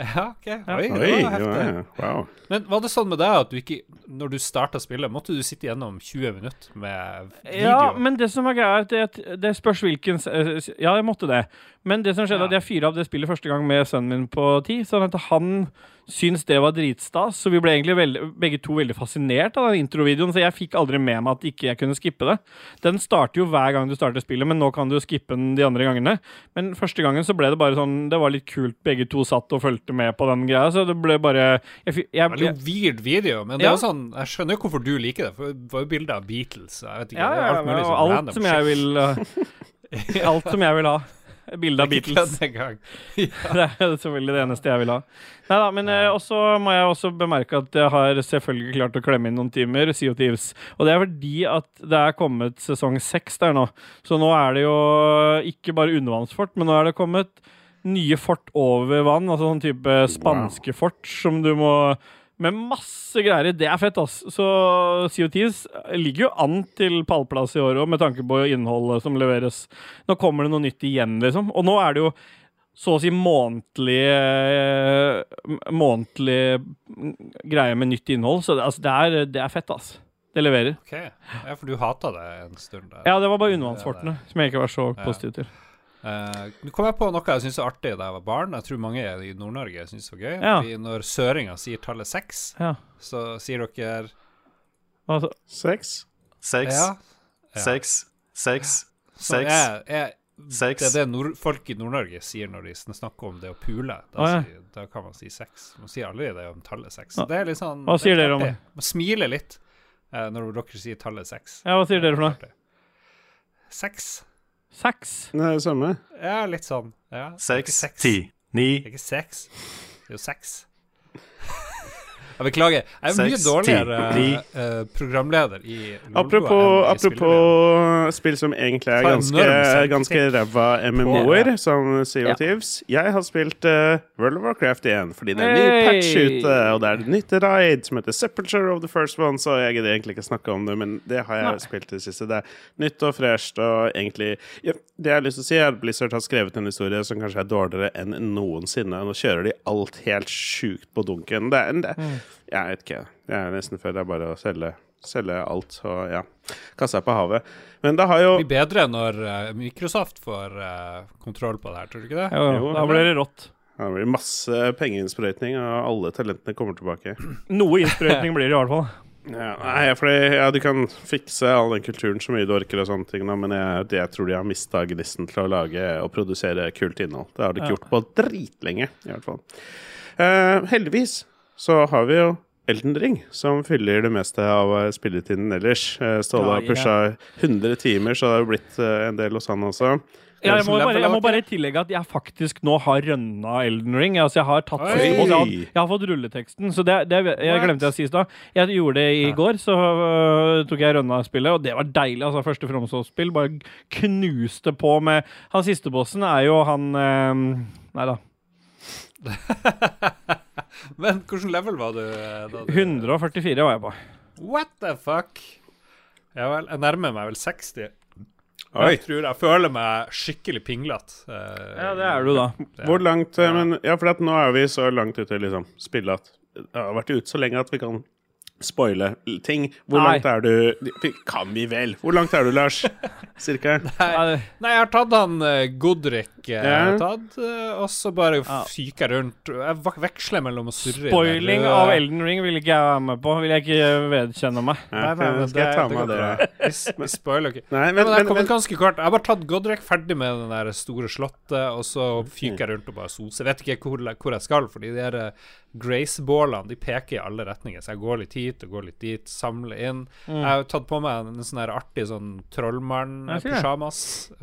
Ja, OK. Oi, det var heftig.
wow.
Men var det sånn med deg at du ikke Når du starta spillet, måtte du sitte gjennom 20 minutter med video?
Ja, men det som er greia, er at det, det spørs hvilken eh, Ja, jeg måtte det. Men det som skjedde,
Ja.
at jeg fyra av det spillet første gang med sønnen min på ti. Sånn at han syntes det var dritstas. Så vi ble egentlig veldig, begge to veldig fascinert av den introvideoen. Så jeg fikk aldri med meg at ikke jeg kunne skippe det. Den starter jo hver gang du starter spillet, men nå kan du skippe den de andre gangene. Men første gangen så ble det bare sånn Det var litt kult. Begge to satt og fulgte med på den greia. Så det ble bare Jeg, jeg,
Veldig weird video, men det er jo sånn Jeg skjønner jo hvorfor du liker det, for det var jo bilde av Beatles. Jeg vet ikke,
ja, ja,
alt sånn
alt som jeg vil uh, Alt som jeg vil ha. Bilde av Beatles.
Ja.
Det er selvfølgelig det eneste jeg vil ha. Neida, men eh, også må jeg også bemerke at jeg har selvfølgelig klart å klemme inn noen timer of Thieves. Og det er fordi at det er kommet sesong seks der nå. Så nå er det jo ikke bare undervannsfort, men nå er det kommet nye fort over vann. Altså sånn type spanske fort som du må med masse greier i. Det er fett, ass. Så COTs ligger jo an til pallplass i år òg, med tanke på innholdet som leveres. Nå kommer det noe nytt igjen, liksom. Og nå er det jo så å si månedlig eh, Månedlig greie med nytt innhold. Så det, altså, det, er, det er fett, ass. Det leverer.
Ok, ja, for du hata det en stund der.
Ja, det var bare undervannsfortene som jeg ikke var så positiv til.
Eh, Nå kom jeg på noe jeg syntes var artig da jeg var barn. Jeg tror mange i Nord-Norge syns det var gøy.
Ja.
Fordi når søringer sier tallet seks,
Ja.
så sier dere
Altså,
Seks?
Seks,
ja.
Seks, seks,
Så
seks.
Det er det nord folk i Nord-Norge sier når de snakker om det å pule. Da,
ah, ja.
sier, da kan man si seks. Man sier aldri det om tallet seks.
Ja.
Det er litt sånn
Hva
er
sier dere om
det? Man smiler litt uh, når dere sier tallet seks.
ja, hva sier dere for noe?
Seks.
Seks?
Det er det samme.
Ja, litt sånn. Ja.
Seks, ti, ni,
er ikke seks. Det er jo seks. Jeg beklager. Jeg er mye dårligere
ti, ni.
eh, programleder i Lolbua
Apropos, apropos spill som egentlig er ganske, ganske ræva MMO-er,
Ja.
som Sea
Ja.
of Thieves. Jeg har spilt uh, World of Warcraft igjen, fordi det er en ny patch ute, og det er et nytt raid som heter Sepulture of the First One, så jeg gidder egentlig ikke snakke om det, men det har jeg
Nei.
spilt i det siste. Det er nytt og fresht, og egentlig ja, Det jeg har lyst til å si, er at Blizzard har skrevet en historie som kanskje er dårligere enn noensinne. Nå kjører de alt helt sjukt på dunken. Det er, det,
Mm.
Jeg vet ikke. Jeg er nesten før det er bare å selge selge alt og ja, kaste seg på havet. Men det har jo
Det blir bedre når uh, Microsoft får uh, kontroll på det her, tror du ikke det?
Jo,
Jo,
da blir det rått.
det blir masse pengeinnsprøytning, og alle talentene kommer tilbake.
Noe innsprøytning blir det i hvert fall.
Ja, nei, fordi ja, du kan fikse all den kulturen så mye du orker, og sånne ting, da, men jeg, det, jeg tror de har mista gnisten til å lage og produsere kult innhold. Det har de ikke gjort på dritlenge, i hvert fall. Eh, heldigvis så har vi jo Elden Ring, som fyller det meste av eh, spilletiden ellers. Eh, Ståle har pusha 100 timer, så det har jo blitt eh, en del hos han også.
Ja, jeg, må bare, jeg må bare tillegge at jeg faktisk nå har rønna Elden Ring. Altså, jeg har tatt jeg, har, jeg har fått rulleteksten, så det, det jeg glemte jeg å si i stad. Jeg gjorde det i går, så uh, tok jeg rønna spillet, og det var deilig. Altså, første Fromsås-spill bare knuste på med Han siste bossen er jo han øh, Nei da.
Men hvilken level var du? eh, da du
144 var jeg på.
What the fuck? Jeg, vel, jeg nærmer meg vel 60.
Oi.
Jeg tror jeg føler meg skikkelig pinglete. Uh,
Ja, det er du, da.
Hvor langt ja. Men ja, for at nå er vi så langt ute i liksom, spillet at det har vært ute så lenge at vi kan spoile ting. Hvor
Nei.
langt er du Kan vi vel? Hvor langt er du, Lars? Cirka?
Nei,
Nei, jeg har tatt han uh, Godrik.
Ja.
har tatt, eh, og så bare fyker jeg rundt. Jeg veksler mellom å surre
Spoiling av Elden Ring vil ikke jeg være med på. Vil jeg ikke vedkjenne meg.
Nei, nei, men
skal jeg ta
det
med det?
bra. Vi, spoiler ikke.
Nei,
Men,
men,
jeg har kommet
men
ganske kort. Jeg har bare tatt Godrek ferdig med den der store slottet, og så fyker jeg rundt og bare soser. Jeg vet ikke hvor, hvor jeg skal, fordi de der eh, Grace-bålene De peker i alle retninger, så jeg går litt hit og går litt dit, samler inn. Jeg har tatt på meg en, en sånn her artig sånn trollmann-pysjamas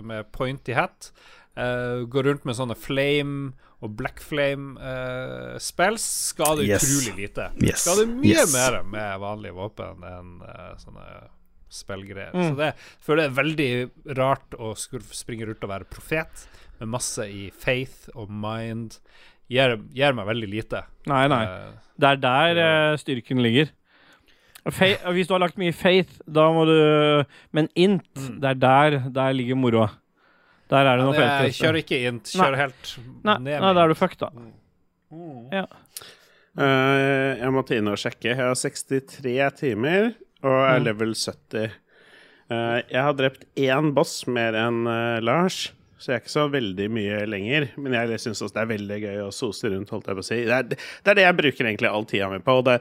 med pointy hat. Eh, går rundt med sånne flame og black flame eh, spells. Skader
Yes.
utrolig lite.
Yes.
Skader mye
Yes.
mer med vanlige våpen enn uh, sånne spillgreier.
Mm.
Så det føler jeg er veldig rart å springe rundt og være profet med masse i faith og mind. Gjør, gjør meg veldig lite.
Nei, nei. Det er der styrken ligger. Faith, hvis du har lagt mye faith, da må du Men int, det er der Der ligger moroa. Der er det noe
feil. Kjør ikke int. inn, kjører helt
Nei,
ned.
nei, da er du fucked, da.
Eh, jeg måtte inn og sjekke. Jeg har 63 timer og er
Mm.
level 70. Uh, jeg har drept én boss mer enn uh, Lars, så jeg er ikke så veldig mye lenger. Men jeg syns også det er veldig gøy å sose rundt, holdt jeg på å si. Det er det, er det jeg bruker egentlig all tida mi på. Og det,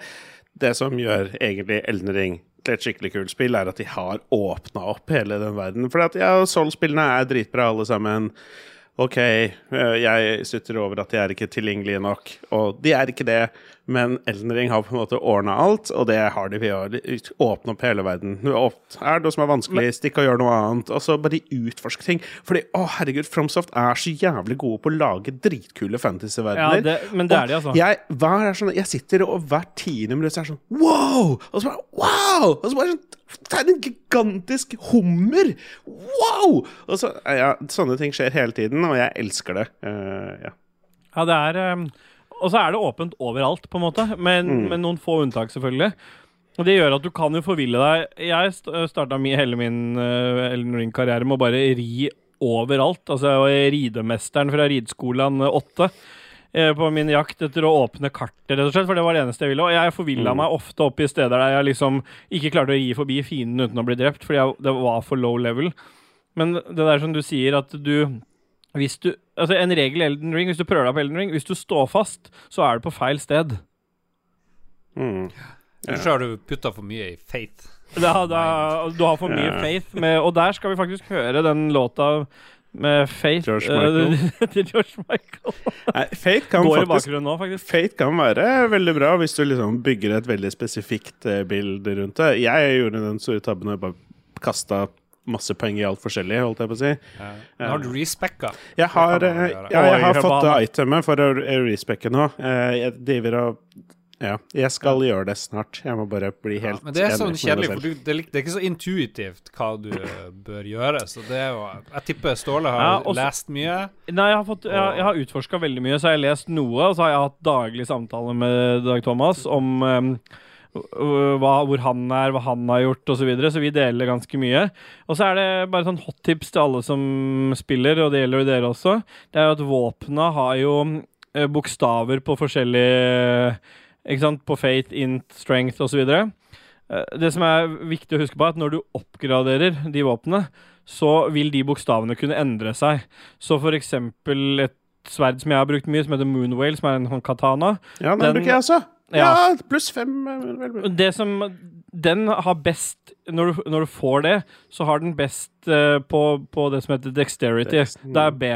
det som gjør egentlig Elden Ring til et skikkelig kult spill, er at de har åpna opp hele den verden. For ja, Soul-spillene er dritbra, alle sammen. OK, eh, jeg sutter over at de er ikke tilgjengelige nok, og de er ikke det, men Elden Ring har på en måte ordna alt, og det har de ved å åpne opp hele verden. Er det noe som er vanskelig, stikk og gjør noe annet, og så bare utforske ting. Fordi, å herregud, Fromsoft er så jævlig gode på å lage dritkule
Ja,
fantasyverdener.
det, men det er de, altså.
Jeg, hver, er sånn, jeg sitter og hvert tiende minutt er sånn wow! Og så bare wow! Og så bare sånn Det er en gigantisk hummer! Wow! Og så, ja, sånne ting skjer hele tiden, og jeg elsker det. Uh, ja.
Ja, det er um, Og så er det åpent overalt, på en måte. med,
Mm.
med noen få unntak, selvfølgelig. Og det gjør at du kan jo forville deg. Jeg st starta hele min uh, Ellen Ring-karriere med å bare ri overalt. Altså, jeg var ridemesteren fra rideskolen 8 eh, på min jakt etter å åpne kartet, rett og slett. For det var det eneste jeg ville. Og jeg forvilla
Mm.
meg ofte opp i steder der jeg liksom ikke klarte å ri forbi fienden uten å bli drept, fordi jeg, det var for low level. Men det der som du sier, at du hvis du, altså En regel i Elden Ring, hvis du prøver deg på Elden Ring, hvis du står fast, så er du på feil sted.
Mm.
Eller så har du putta for mye i faith.
Da, da, du har for mye
Ja.
faith med Og der skal vi faktisk høre den låta med Fate
George
eh,
Michael.
til George Michael.
Nei, Fate kan
Går
faktisk
nå, faktisk.
Fate kan være veldig bra hvis du liksom bygger et veldig spesifikt eh, bilde rundt det. Jeg gjorde den store tabben og bare kasta masse poeng i alt forskjellig, holdt jeg på å si.
Men har du respecka?
Jeg har, eh, ja, jeg har fått det itemet for å respecke nå. Eh, Jeg driver og Ja, jeg skal gjøre det snart. Jeg må bare bli helt
Men det er sånn kjedelig, for du, det, er, det er ikke så intuitivt hva du eh, bør gjøre. Så det er jo Jeg tipper Ståle har
Ja, også-
lest mye.
Nei, jeg har, fått- jeg, jeg har utforska veldig mye, så har jeg lest noe. Og så har jeg hatt daglig samtale med Dag Thomas om um, hva, hvor han er, hva han har gjort osv. Så, videre, så vi deler ganske mye. Og så er det bare sånn hot tips til alle som spiller, og det gjelder jo dere også. Det er jo at våpna har jo eh, bokstaver på forskjellige Ikke sant? På fate, int, strength osv. eh, Det som er viktig å huske på, er at når du oppgraderer de våpnene, så vil de bokstavene kunne endre seg. Så for eksempel et sverd som jeg har brukt mye, som heter Moonwhale, som er en sånn katana.
Ja, den,
Den-
bruker jeg også.
Ja.
Ja, pluss fem. eh, vel, vel.
Det som Den har best Når du, når du får det, så har den best eh, på, på det som heter dexterity.
Dex, mm.
Det er B.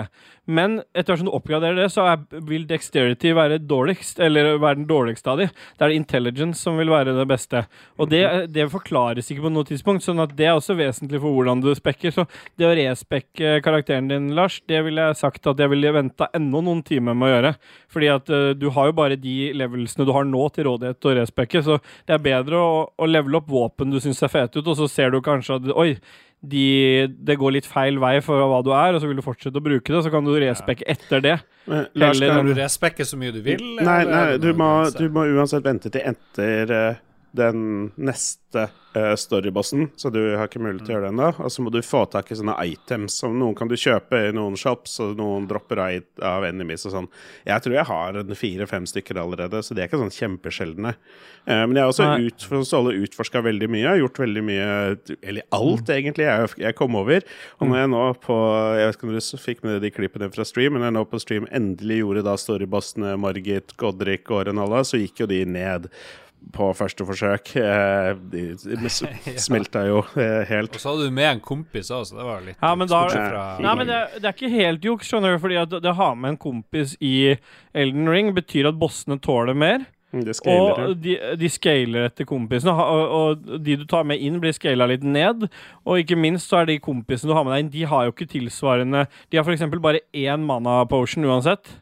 Men etter hvert som du oppgraderer det, så er, vil dexterity være dårligst, eller være den dårligste av de. Det er intelligence som vil være det beste. Og det, det forklares ikke på noe tidspunkt, sånn at det er også vesentlig for hvordan du spekker. Så det å respekke karakteren din, Lars, det ville jeg sagt at jeg ville venta enda noen timer med å gjøre. Fordi at uh, du har jo bare de levelsene du har nå til rådighet til å respekke, så det er bedre å, å levele opp våpen du syns ser fete ut, og så ser du kanskje at oi, de, det går litt feil vei for hva du er, og så vil du fortsette å bruke det, så kan du respekke etter det.
Men, Lars,
Eller-
kan
du respekke så mye du vil?
Nei, nei du, må, du må uansett vente til etter eh, den neste uh, storybossen, så du har ikke mulighet til å gjøre det ennå. Og så må du få tak i sånne items, som noen kan du kjøpe i noen shops, og noen dropper av, av enemies og sånn. Jeg tror jeg har fire-fem stykker allerede, så de er ikke sånn kjempesjeldne. Uh, men jeg har også ut, utforska veldig mye, har gjort veldig mye Eller alt, egentlig, jeg, jeg kom over. Og når jeg nå på Jeg vet ikke om du fikk med de klippene fra stream, men jeg nå på stream endelig gjorde da storybossene Margit, Godrik og Renalla, så gikk jo de ned på første forsøk. Eh, De smelta jo eh, helt.
Og så hadde du med en kompis òg, så det var litt
Ja, men da-
fra
Nei, men det, det er ikke helt juks, skjønner du, fordi at det å ha med en kompis i Elden Ring betyr at bossene tåler mer.
Mm, scaler.
Og de, de scaler etter kompisene, og, og de du tar med inn, blir scala litt ned. Og ikke minst så er de kompisene du har med deg inn, de har jo ikke tilsvarende De har f.eks. bare én mana potion uansett.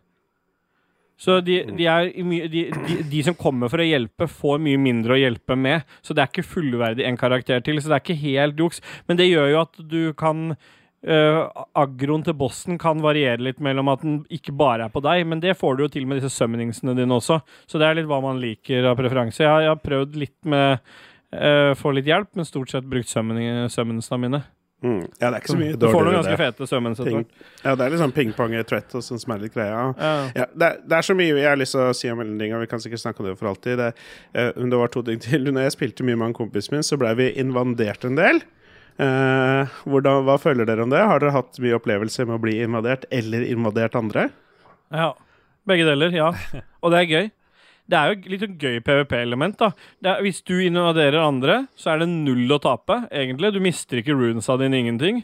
Så de, de, mye- de, de, de som kommer for å hjelpe, får mye mindre å hjelpe med. Så det er ikke fullverdig en karakter til, så det er ikke helt juks. Men det gjør jo at du kan Uh, aggroen til bossen kan variere litt mellom at den ikke bare er på deg, men det får du jo til med disse summoningsene dine også. Så det er litt hva man liker av preferanse. Jeg, jeg har prøvd litt med uh, få litt hjelp, men stort sett brukt summonsene mine.
Mm. Ja, det er ikke så mye
Du får noen ganske fete sømmen.
Ja, det er litt sånn ping-pong-trett og sånn er litt greia.
Ja.
Ja, det, er, det er så mye jeg har lyst til å si om og vi kan sikkert snakke om det for alltid. Det, uh, det var to ting til. Når jeg spilte mye med han kompisen min, så blei vi invadert en del. Uh, hvordan, hva føler dere om det? Har dere hatt mye opplevelser med å bli invadert, eller invadert andre?
Ja. Begge deler, ja. Og det er gøy. Det er jo litt sånn gøy PVP-element. da er, Hvis du invaderer andre, så er det null å tape, egentlig. Du mister ikke runesa dine, ingenting.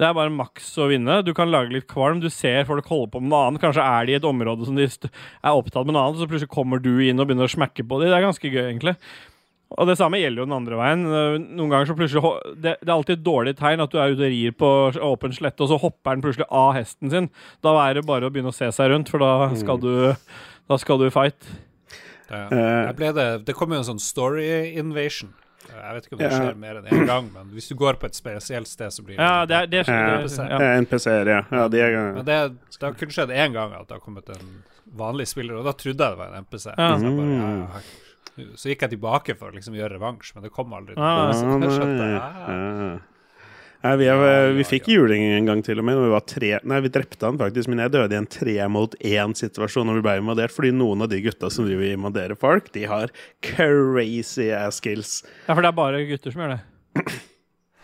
Det er bare maks å vinne. Du kan lage litt kvalm. Du ser folk holde på med noe annet. Kanskje er de i et område som de er opptatt med noe annet, så plutselig kommer du inn og begynner å smekke på dem. Det er ganske gøy, egentlig. Og det samme gjelder jo den andre veien. Eh, Noen ganger så plutselig Det, det er alltid et dårlig tegn at du er ute og rir på åpen slette, og så hopper den plutselig av hesten sin. Da er det bare å begynne å se seg rundt, for da skal du, da skal du fight.
Ja.
Eh,
ble det, det kom jo en sånn story invasion. Jeg vet ikke om det skjer mer enn én gang, men hvis du går på et spesielt sted, så blir det
Ja, det er det, er ja.
Eh, NPC-er, ja. ja de er,
Men det, det har kun skjedd én gang at det har kommet en vanlig spiller, og da trodde jeg det var en NPC.
Ja.
Så, jeg bare, ja, så gikk jeg tilbake for å liksom gjøre revansj, men det kom aldri.
Ah,
så jeg skjønte,
ja. Nei, vi, er,
Ja, ja,
vi fikk juling en gang til og med. Når vi var tre Nei, vi drepte han faktisk, men jeg døde i en tre mot én-situasjon når vi ble invadert, fordi noen av de gutta som driver invaderer folk, de har crazy ass skills.
ja, for det er bare gutter som gjør det.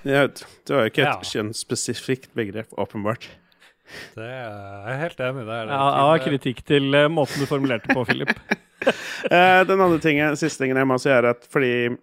Ja, det var jo ikke et
Ja.
kjønnsspesifikt begrep, åpenbart.
Det er, jeg helt enig der.
Ja, jeg har kritikk til eh, måten du formulerte på, Philip.
Eh, den andre tingen, siste tingen jeg må si, er at fordi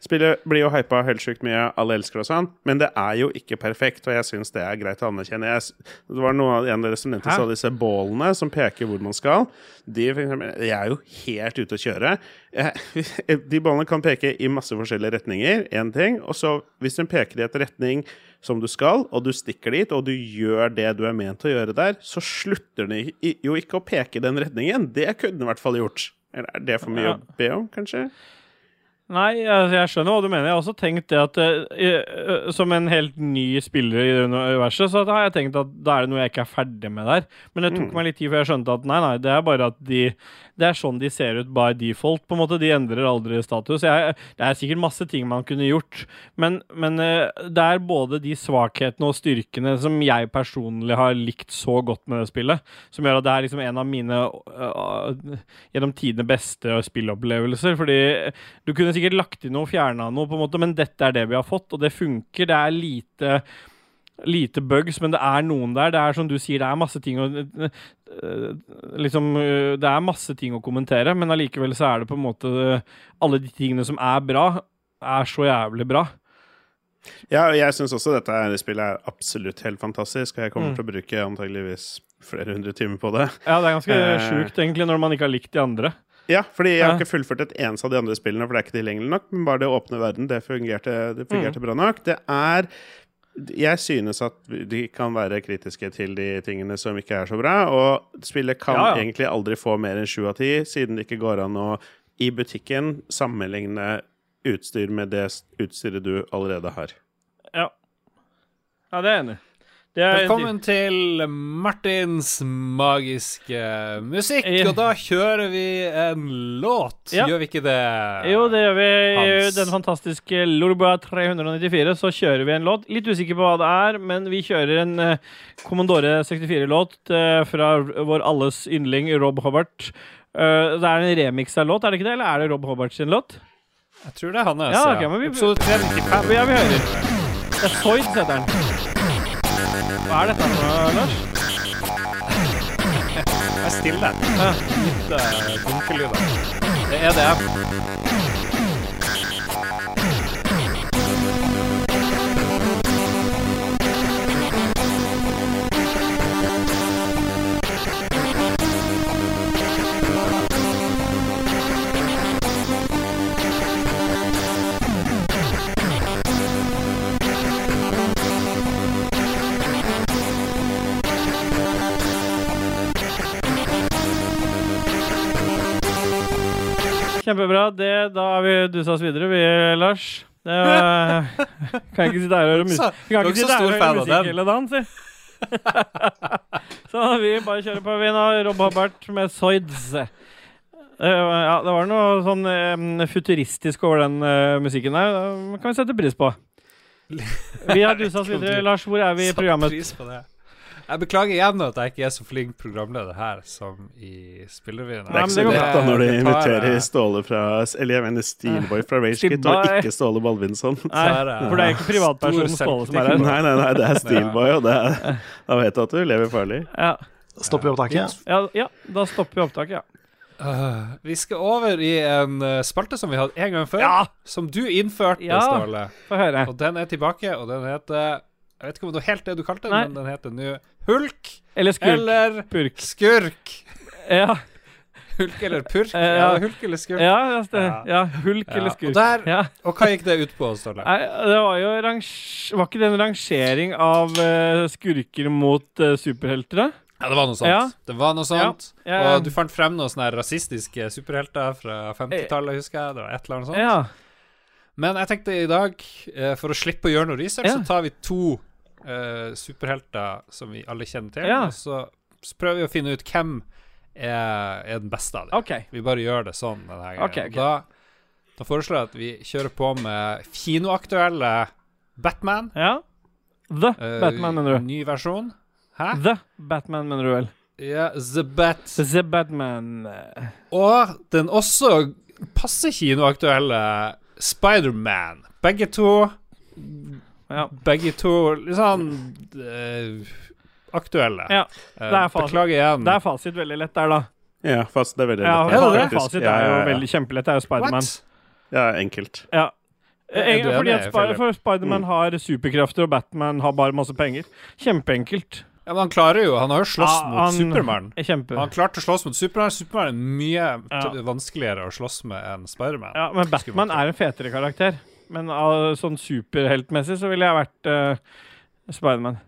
Spillet blir jo hypa helt sjukt mye, alle elsker og sånn, men det er jo ikke perfekt, og jeg syns det er greit å anerkjenne. Jeg, det var noe av en av dere som nevnte alle disse bålene som peker hvor man skal. De, eksempel, de er jo helt ute å kjøre. Eh, De bålene kan peke i masse forskjellige retninger, én ting. Og så, hvis den peker i et retning som du skal, og du stikker dit, og du gjør det du er ment å gjøre der, så slutter den jo ikke å peke i den retningen. Det kunne den i hvert fall gjort. Eller er det for mye
Ja.
å be om, kanskje?
Nei, jeg, jeg skjønner hva du mener. Jeg har også tenkt det at uh, Som en helt ny spiller i det universet, så har jeg tenkt at da er det noe jeg ikke er ferdig med der. Men det tok meg litt tid før jeg skjønte at nei, nei, det er bare at de Det er sånn de ser ut by default, på en måte. De endrer aldri status. Jeg, det er sikkert masse ting man kunne gjort, men, men eh, det er både de svakhetene og styrkene som jeg personlig har likt så godt med det spillet, som gjør at det er liksom en av mine uh, gjennom tidene beste spillopplevelser. Fordi du kunne sikkert lagt inn noe, fjerna noe, på en måte, men dette er det vi har fått, og det funker. Det er lite Lite bugs, men det er noen der. Det er som du sier, det er masse ting å øh, Liksom øh, Det er masse ting å kommentere, men allikevel så er det på en måte Alle de tingene som er bra, er så jævlig bra.
Ja, og jeg syns også dette spillet er absolutt helt fantastisk, og jeg kommer
Mm.
til å bruke antageligvis flere hundre timer på det.
Ja, det er ganske
Eh.
sjukt, egentlig, når man ikke har likt de andre.
Ja, fordi jeg har ikke fullført et eneste av de andre spillene, for det er ikke tilgjengelig nok, men bare det å åpne verden, det fungerte, det
Mm.
fungerte bra nok. Det er Jeg synes at de kan være kritiske til de tingene som ikke er så bra, og spillet kan
Ja, ja.
egentlig aldri få mer enn sju av ti, siden det ikke går an å i butikken sammenligne utstyr med det utstyret du allerede har.
Ja. Ja, det er jeg enig i.
Velkommen til Martins magiske musikk, og da kjører vi en låt.
Ja.
Gjør vi ikke det?
Jo, det gjør vi.
Hans.
den fantastiske Lorboa 394 så kjører vi en låt. Litt usikker på hva det er, men vi kjører en eh, Commodore 64-låt eh, fra vår alles yndling Rob Hobart. Eh, det er en remix av låt, er det ikke det? Eller er det Rob Hobart sin låt?
Jeg tror det er hans.
Ja, okay, vi-
Episode 395.
Ja, vi hører. Det er Soyd, heter den. Hva er dette for noe, Lars?
Jeg er stille. Litt uh, dunkelyder. Det er det.
Kjempebra. Det, da har vi dusa oss videre, vi, Lars. Det var, kan ikke sitte her og høre musikk. Kan
er
ikke sitte her og høre musikk hele dagen, si. Så vi bare kjører på, vi nå. Rob Hubbard med Soids. Eh, ja, det var noe sånn eh, futuristisk over den eh, musikken der. Det kan vi sette pris på. Vi har dusa oss videre. Lars, hvor er vi i programmet?
Satt pris på det. Jeg beklager igjen at jeg ikke er så flink programleder her som i Spillerevyen.
Det er ikke så lett da når du inviterer Ståle fra Eller jeg mener Steelboy fra Ragekit, og ikke Ståle Balvinson.
Nei,
Så er det-
for det er ikke privatpersonen Ståle som er her.
Nei, nei, nei, det er Steelboy, og det er, da vet du at du lever farlig.
Ja,
Stopper vi opptaket?
ja, ja, da stopper vi opptaket, ja.
Uh, vi skal over i en uh, spalte som vi hadde en gang før,
Ja.
som du innførte,
Ja.
Ståle. Og den er tilbake, og den heter Jeg vet ikke om det var helt det du kalte den,
Nei.
men den heter nå Hulk
Eller skurk.
eller
Purk.
Skurk.
Ja,
Hulk eller purk?
Eh,
ja, hulk eller skurk.
ja, ja, det,
Ja.
hulk eller
og
skurk.
der-
Ja.
Og hva gikk det ut på, Ståle?
Det var jo. Var ikke det en rangering av uh, skurker mot uh, superhelter? da?
Ja, det var noe sånt.
Ja.
Det var noe sånt.
Ja, ja.
Og du fant frem noen sånne rasistiske superhelter fra 50-tallet, husker jeg. Det var et eller annet sånt.
Ja.
Men jeg tenkte i dag, for å slippe å gjøre noe research, så tar vi to eh, superhelter som vi alle kjenner til,
Ja.
og så, så prøver vi å finne ut hvem er, er den beste av dem.
Okay.
Vi bare gjør det sånn denne gangen.
Okay, ok.
Da, da foreslår jeg at vi kjører på med kinoaktuelle Batman.
Ja. The
uh,
Batman, mener du?
Ny versjon. Hæ?
The Batman, mener du vel?
Ja, The Bat.
The Batman.
Og den også passe kinoaktuelle Spiderman. Begge to
Ja.
Begge to litt sånn eh, aktuelle.
ja.
Eh,
det er fasit.
Beklager igjen.
Det er fasit veldig lett der, da.
Ja, fast det er veldig
Ja,
lett.
er det det?
faktisk.
Fasit er jo
ja, ja.
veldig kjempelett. Det er jo Spiderman.
Ja, enkelt.
Ja.
Er
Eh, fordi at Spi for Spiderman har superkrefter, og Batman har bare masse penger. Kjempeenkelt.
Ja, men han klarer jo Han har jo slåss
Ja,
mot
han-
Supermann.
er
Han klarte å slåss mot Supermann. Supermann er mye
Ja.
vanskeligere å slåss med enn Spiderman.
Ja, men Batman er en fetere karakter. Men uh, sånn superheltmessig så ville jeg vært uh, Spiderman.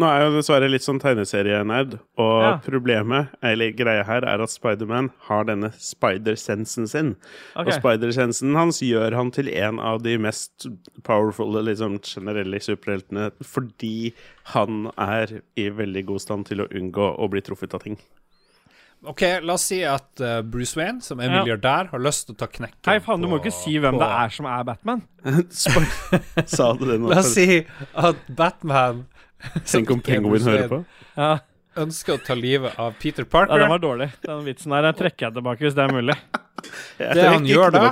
Nå er jeg jo dessverre litt sånn tegneserienerd, og
Ja.
problemet, eller greia her, er at Spiderman har denne spider-sensen sin.
Okay.
Og spider-sensen hans gjør han til en av de mest powerful liksom, generelle superheltene fordi han er i veldig god stand til å unngå å bli truffet av ting.
OK, la oss si at uh, Bruce Wayne, som er milliardær, har lyst til å ta knekken
Hei, faen, du må ikke si hvem
på-
det er som er Batman.
Sa du det nå?
La oss si at Batman
Tenk om Penguin hører på.
Ja,
ønsker å ta livet av Peter Parker.
ja Den var dårlig. Den vitsen der den trekker jeg tilbake hvis det er mulig.
Jeg
Det han gjør da-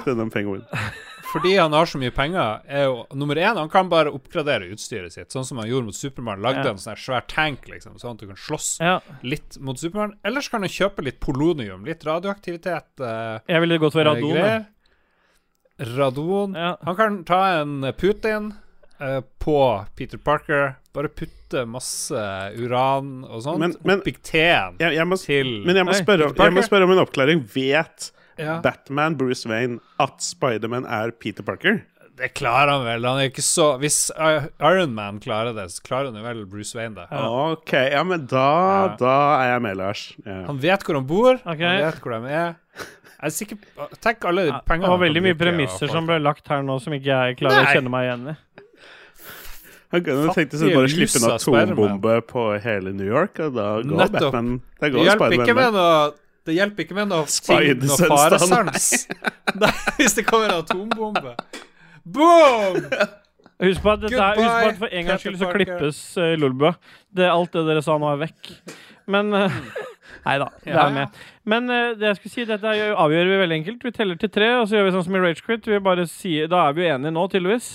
fordi han har så mye penger, er jo nummer én Han kan bare oppgradere utstyret sitt, sånn som han gjorde mot Supermann. Lagde
Ja.
en sånn svær tank, liksom, sånn at du kan slåss
Ja.
litt mot Supermann. Eller så kan han kjøpe litt polonium, litt radioaktivitet. eh,
Jeg ville gått for
eh,
radon.
greier. Radon.
Ja.
Han kan ta en Putin eh, på Peter Parker. Bare putte masse uran og sånt
Men- men-
oppi teen
Jeg, jeg må,
til
men jeg må, spørre, jeg må spørre om en oppklaring. Vet
Ja.
Batman, Bruce Wayne, at Spiderman er Peter Parker?
Det klarer han vel. Han er ikke så Hvis Ironman Iron Man klarer det, så klarer han jo vel Bruce Wayne det.
OK, ja, men da,
Ja.
da er jeg med, Lars. Ja.
Han vet hvor han bor,
okay.
han vet hvor de er. Jeg er sikker Tenk alle de
Det var veldig mye premisser som ble lagt her nå, som ikke jeg klarer
Nei.
å kjenne meg igjen i.
Han kunne tenkt seg å slippe en atombombe på hele New York, og da går
Nettopp.
Batman Da
Det
går
hjelper ikke med. noe Det hjelper ikke med noe ting,
og
faresans. Nei, hvis det kommer en atombombe. Boom!
Husk på at, dette er, husk på at for en gangs skyld så klippes uh, Lolbua. Det, alt det dere sa nå, er vekk. Men uh, Nei da, det er med. Men uh, det jeg skulle si, dette avgjør vi veldig enkelt. Vi teller til tre, og så gjør vi sånn som i Ragequit. Vi da er vi jo enige nå, tydeligvis.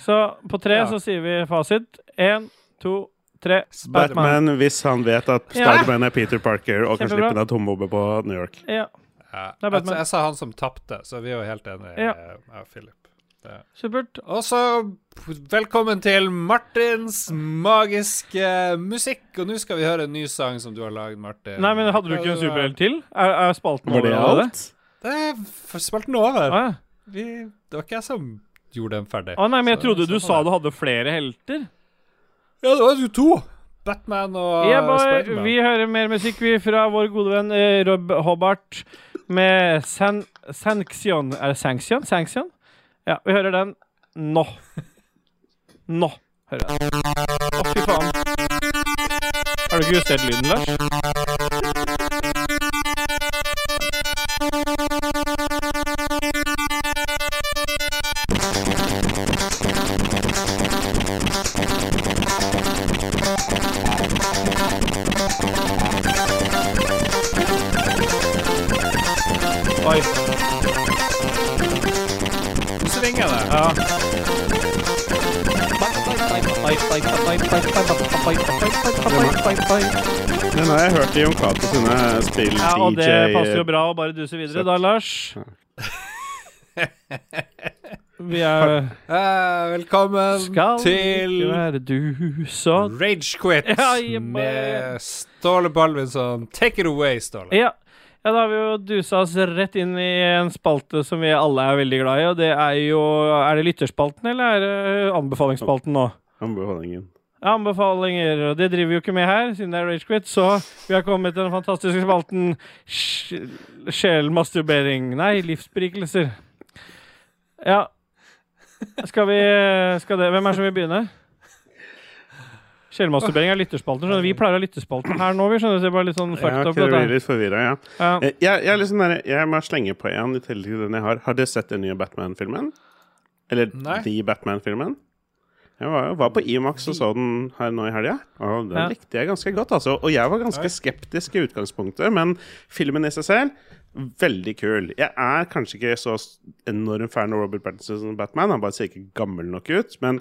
Så på tre
Ja.
så sier vi fasit. Én, to, tre. Batman.
Batman, hvis han vet at
Ja.
Spiderman er Peter Parker og kan slippe en atombombe på New York.
Ja,
Ja,
er
jeg, jeg sa han som tapte, så vi er jo helt enige,
Ja.
og Philip. Det.
supert.
Og så velkommen til Martins magiske musikk. Og nå skal vi høre en ny sang som du har lagd, Martin.
Nei, men hadde du ikke en superhelt til? Er, er spalten
Var det
over
alt?
Det er spalten over.
Ah, ja.
Vi, det var ikke jeg som gjorde den ferdig.
Å nei, men jeg
Så-
trodde du sa du hadde flere helter.
Ja, det var jo to. Batman og
Ja, boy,
Spiderman.
vi hører mer musikk vi fra vår gode venn eh, Rob Hobart med San Sanction Er det Sanction? Sanction? Ja, vi hører den nå. Nå hører jeg den. Å, fy faen. Har du ikke justert lyden, Lars?
Den har jeg hørt i Jon Cato sine spill
Ja, og det passer jo bra å bare duse videre da, Lars. Vi er
Eh, velkommen
Skal
til
ikke være du så
Ragequit
Ja,
med Ståle Balvinson. Take it away, Ståle.
Ja. ja, da har vi jo dusa oss rett inn i en spalte som vi alle er veldig glad i, og det er jo Er det lytterspalten, eller er det anbefalingsspalten nå?
Anbefalingen.
Anbefalinger, og det driver vi jo ikke med her, siden det er Ragequit, så vi har kommet til den fantastiske spalten Sjelmasturbering Nei, livsberikelser. Ja. Skal vi skal det, Hvem er det som vil begynne? Sjelmasturbering er lytterspalten. skjønner. Vi pleier å ha lytterspalten her nå. Vi skjønner, så jeg er bare litt sånn
Ja,
fucked up. dette
blir litt forvirra, ja.
Ja.
Eh, Jeg, jeg, er litt sånn der, jeg må slenge på en i tillegg til den jeg har. Har dere sett den nye Batman-filmen? Eller
Nei.
The Batman-filmen? Jeg var, var på Imax og så den her nå i helga, og den
Ja.
likte jeg ganske godt. Altså. Og jeg var ganske skeptisk i utgangspunktet, men filmen i seg selv Veldig kul. Jeg er kanskje ikke så enorm fan av Robert Pattinson som Batman. Han bare ser ikke gammel nok ut. Men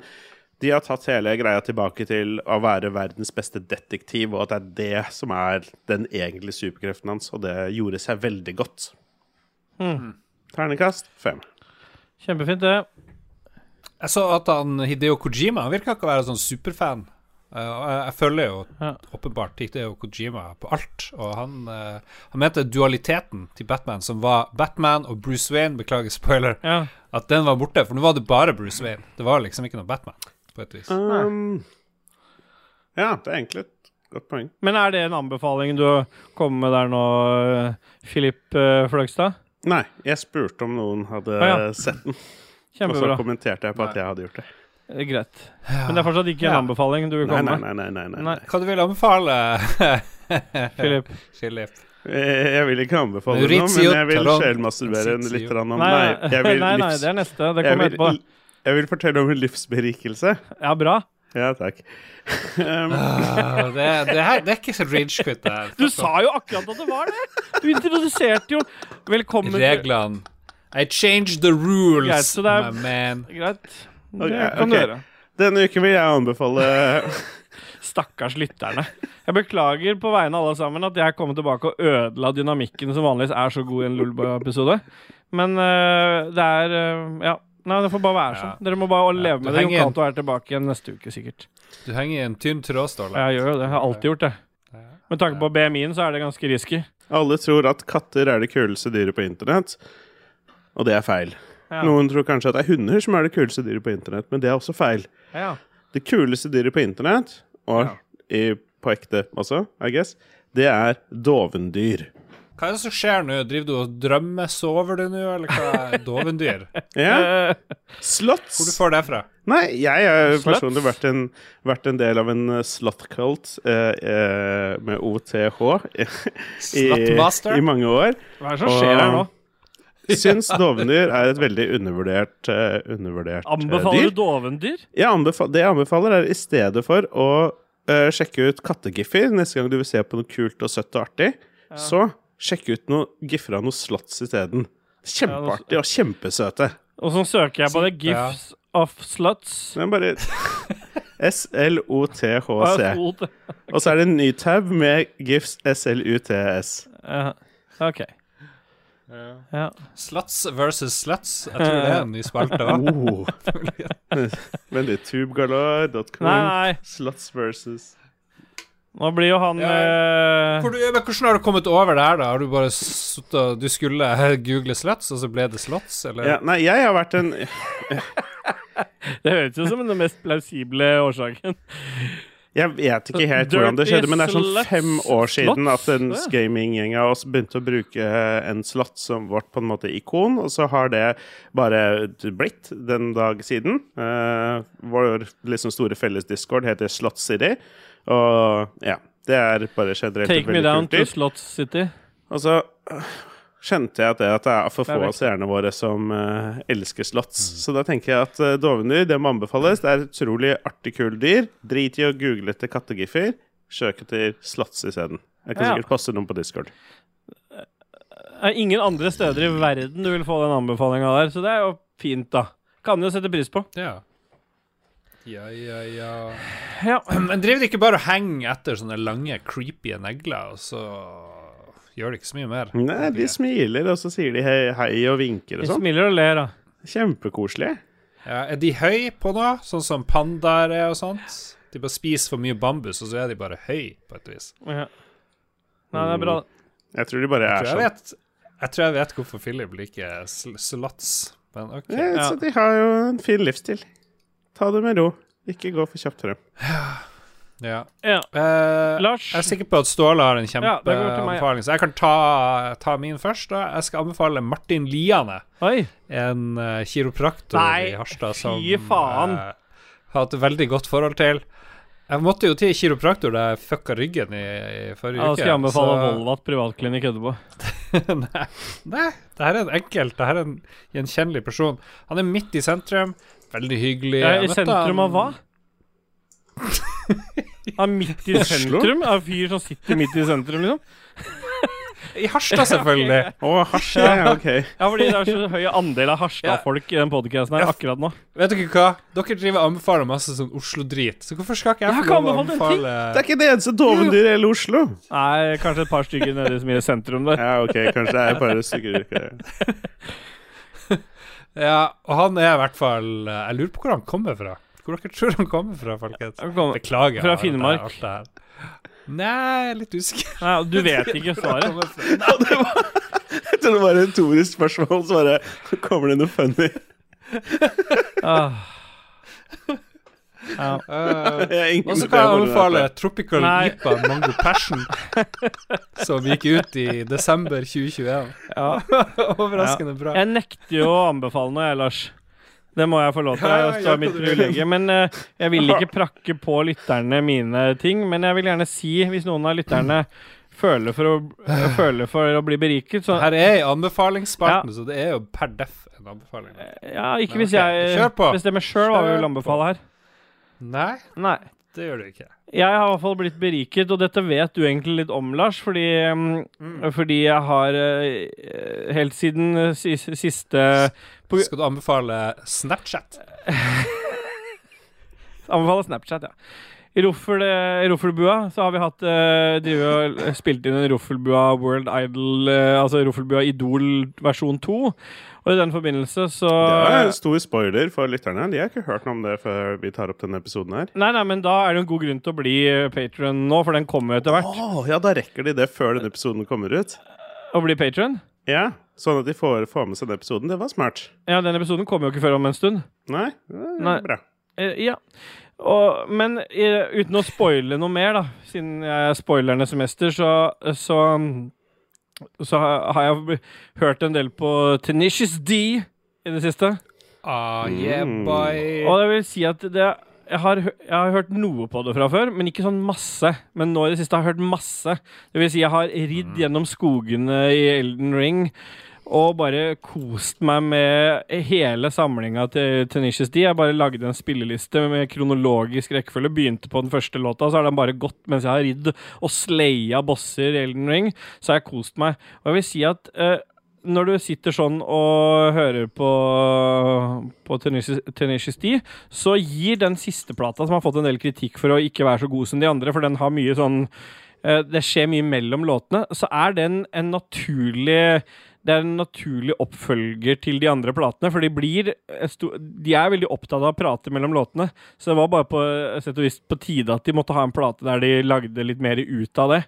de har tatt hele greia tilbake til å være verdens beste detektiv, og at det er det som er den egentlige superkreften hans, og det gjorde seg veldig godt. Ternekast fem.
Kjempefint, det.
Jeg så at han Hideo Kojima Han virka ikke å være sånn superfan. Uh, jeg, jeg følger jo
Ja.
åpenbart Hideo Kojima på alt. Og han, uh, han mente dualiteten til Batman, som var Batman og Bruce Wayne, beklager spoiler,
Ja.
at den var borte. For nå var det bare Bruce Wayne. Det var liksom ikke noe Batman, på et vis.
Um, ja, det er egentlig et godt poeng.
Men er det en anbefaling du kommer med der nå, Filip eh, Fløgstad?
Nei, jeg spurte om noen hadde
Ah, ja.
sett den, og så kommenterte jeg på at jeg hadde gjort det.
Eh, Greit. Men det er fortsatt ikke en
Ja.
anbefaling du vil komme med?
nei. nei, nei, nei.
Nei.
Hva du vil anbefale,
Filip.
Philip?
Eh, Jeg vil ikke anbefale noe, men jeg vil sjelmasturbere litt om
Nei,
Nei,
nei,
jeg vil,
nei, nei, det er neste. Det kommer etterpå.
jeg vil fortelle om en livsberikelse.
Ja, bra.
Ja, takk. Um,
Ah, det, det, her, det er ikke så ragequit, det her.
Du sa jo akkurat at det var det! Du introduserte jo Velkommen
Reglene I changed the rules,
Greit, så det er-
my man.
Greit. Det kan du gjøre.
Denne uken vil jeg anbefale
Stakkars lytterne. Jeg beklager på vegne av alle sammen at jeg kom tilbake og ødela dynamikken som vanligvis er så god i en Luleboy-episode. Men uh, det er uh, Ja. Nei, det får bare være sånn. Dere må bare leve
du
med det. Jon Cato er tilbake igjen neste uke, sikkert.
Du henger i en tynn tråd, Ståle.
Jeg gjør jo det. Jeg har alltid gjort det. Med tanke på BMI-en så er det ganske risky.
Alle tror at katter er det kuleste dyret på internett, og det er feil.
Ja.
Noen tror kanskje at det er hunder som er det kuleste dyret på internett, men det er også feil.
Ja.
Det kuleste dyret på internett, og i, på ekte også, I guess, det er dovendyr.
Hva er det som skjer nå? Driver du og drømmer? Sover du nå, eller hva er dovendyr?
Ja,
Eh,
Slots.
Hvor du får det fra?
Nei, jeg har personlig vært en, vært en del av en uh, slutcult eh, uh, med OTH i,
Slutmaster?
i mange år.
Hva er det som skjer her nå?
Syns dovendyr er et veldig undervurdert, uh, undervurdert
Anbefaler
dyr.
du dovendyr?
Jeg anbefal det jeg anbefaler, er i stedet for å uh, sjekke ut kattegiffer neste gang du vil se på noe kult og søtt og artig, så sjekk ut noe giffer av noe slotts isteden. Kjempeartig og kjempesøte.
Og så søker jeg på det.
Ja.
Gifts of sluts.
Er bare S-L-O-T-H-C. Og så er det en ny tab med GIFs slutts.
Uh, OK. Ja.
Sluts versus sluts. Jeg tror det er en ny spalte òg.
Oh. Veldig tubegalore.com.
Nei, nei.
Sluts versus
Nå blir jo han
Ja.
eh,
Hvordan, Hvordan har du kommet over det her, da? Har du bare suttet Du skulle google sluts, og så ble det slots, eller?
ja, Nei, jeg har vært en
Det høres jo som den mest plausible årsaken.
Jeg vet ikke helt hvordan det skjedde, men det er sånn fem år siden at en gaminggjeng av oss begynte å bruke en slott som vårt på en måte ikon, og så har det bare blitt den dag siden. Uh, vår liksom store felles discord heter Slott City, og ja. Det er bare generelt
Take me down
kultur.
to
Slott
Slot City.
Og skjønte jeg at det, at det er for få av seerne våre som uh, elsker slotts. Så da tenker jeg at uh, dovendyr det må anbefales. Det er et utrolig artig, kult dyr. Drit i å google etter kattegiffer. Søk etter slotts isteden. Jeg kan
Ja.
sikkert poste noen på Discord.
Det er ingen andre steder i verden du vil få den anbefalinga der, så det er jo fint, da. Kan jo sette pris på.
Ja. Ja, ja, ja.
Ja.
Men driver de ikke bare og henger etter sånne lange, creepy negler, og så gjør det ikke så mye mer?
Nei, de smiler, og så sier de hei, hei og vinker og
De
sånn.
smiler og ler, da.
Kjempekoselig.
Ja, er de høy på noe, sånn som pandaer er og sånt? De bare spiser for mye bambus, og så er de bare høy, på et vis.
Ja. Nei, det er bra.
Jeg tror de bare er
jeg jeg
sånn.
vet, jeg tror jeg vet hvorfor Philip liker sl sluts, men OK.
Ja,
Ja.
så de har jo en fin livsstil. Ta det med ro. Ikke gå for kjapt frem.
Ja.
Ja.
Eh,
Lars?
Jeg er sikker på at Ståle har en
Ja, meg, ja.
så jeg kan ta, ta min først. Da. Jeg skal anbefale Martin Liane,
Oi.
en uh, kiropraktor
Nei,
i Harstad som
fy faen.
eh, har hatt veldig godt forhold til. Jeg måtte jo til kiropraktor da jeg fucka ryggen i, i forrige
Ja,
uke.
skal jeg anbefale
så-
Volvat privatklinikk etterpå.
nei, nei, det her er en enkelt, det her er en gjenkjennelig person. Han er midt i sentrum, veldig hyggelig.
Ja, I sentrum
han-
av hva? Ja, midt i sentrum? Er fyr som sitter midt i sentrum, liksom?
I Harstad, selvfølgelig.
Å, oh, ja, ja, OK.
Ja, fordi det er så høy andel av Harstad-folk i den podcasten her akkurat nå.
Vet dere hva? Dere driver og anbefaler masse sånn Oslo-drit, så hvorfor skal ikke jeg
Jeg
få
kan
lov å
anbefale
Det er ikke det eneste dovendyret i hele Oslo.
Nei, kanskje et par stykker nede i sentrum der.
Ja, ok, kanskje det er bare stykker ok.
Ja, og han er i hvert fall Jeg lurer på hvor han kommer fra. Hvor dere tror han kommer fra, folkens?
Kommer-
Beklager.
Fra
det
Finnmark.
alt det her. Nei, jeg er litt usikker.
Nei, du vet ikke svaret.
Kommer fra.
Jeg tror det var et retorisk spørsmål, så bare kommer det noe funny.
Ah. Ja.
Eh, Og så kan jeg anbefale. Tropical
Nei.
IPA Mango Passion, som gikk ut i desember 2021.
Ja.
Overraskende bra.
Jeg nekter jo å anbefale noe, jeg, Lars. Det må jeg få lov til.
Ja, ja,
Det
ja,
er mitt privilegium. Men uh, jeg vil ikke prakke på lytterne mine ting. Men jeg vil gjerne si, hvis noen av lytterne føler for å, føler for å bli beriket, så
Her er i ja. så det er jo per deff en anbefaling.
Ja, ikke hvis
Ok,
jeg bestemmer sjøl hva vi vil anbefale her.
Nei,
Nei.
Det gjør du ikke.
Jeg har i hvert fall blitt beriket, og dette vet du egentlig litt om, Lars, fordi, mm, fordi jeg har eh, helt siden eh, siste på,
Skal du anbefale Snapchat?
anbefale Snapchat, ja. I Roffel, Roffelbua så har vi hatt uh, drive spilt inn en Roffelbua World Idol, eh, altså Roffelbua Idol versjon 2. Og i den forbindelse så
Det er en stor spoiler for lytterne. De har ikke hørt noe om det før vi tar opp denne episoden her.
Nei, nei, men da er det en god grunn til å bli patron nå, for den kommer etter hvert.
Oh, ja, da rekker de det før denne episoden kommer ut.
Å bli patron?
Ja, Sånn at de får, får med seg den episoden. Det var smart.
Ja, den episoden kommer jo ikke før om en stund.
Nei, det er
Nei.
bra.
Eh, ja. Og, men uten å spoile noe mer, da, siden jeg er spoilernes mester, så, så, så har jeg hørt en del på Tenacious D i det siste.
Ah, yeah,
Mm.
Og det vil si at det jeg har, jeg har hørt noe på det fra før, men ikke sånn masse. Men nå i det siste har jeg hørt masse. Det vil si, jeg har ridd gjennom skogene i Elden Ring og bare kost meg med hele samlinga til Tenacious D. Jeg bare lagde en spilleliste med kronologisk rekkefølge. Begynte på den første låta, så har den bare gått mens jeg har ridd og slaya bosser i Elden Ring. Så har jeg kost meg. Og jeg vil si at eh, når du sitter sånn og hører på, på Tenacious D, så gir den siste plata, som har fått en del kritikk for å ikke være så god som de andre, for den har mye sånn eh, Det skjer mye mellom låtene, så er den en naturlig det er en naturlig oppfølger til de andre platene, for de blir De er veldig opptatt av å prate mellom låtene, så det var bare på sett og vis på tide at de måtte ha en plate der de lagde litt mer ut av det.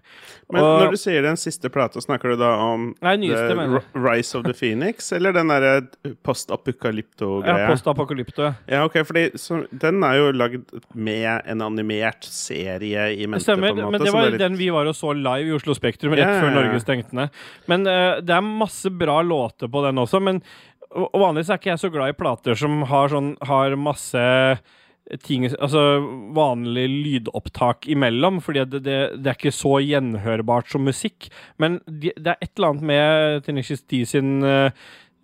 Men
Og-
når du sier den siste plata, snakker du da om
Nei, nyeste,
Rise of the Phoenix, eller den derre post-apokalypto-greia?
Post-apokalypto.
Ja, ok, fordi så, den er jo lagd med en animert serie i mente,
Stemmer,
på en måte.
men det var
det litt-
den vi var og så live i Oslo Spektrum rett
Ja, ja,
før
ja.
Norge stengte ned. Men uh, det er masse bra låter på den også, men og vanligvis er ikke jeg så glad i plater som har sånn har masse ting Altså vanlig lydopptak imellom, fordi det, det, det er ikke så gjenhørbart som musikk. Men de, det er et eller annet med Tenacious D sin uh,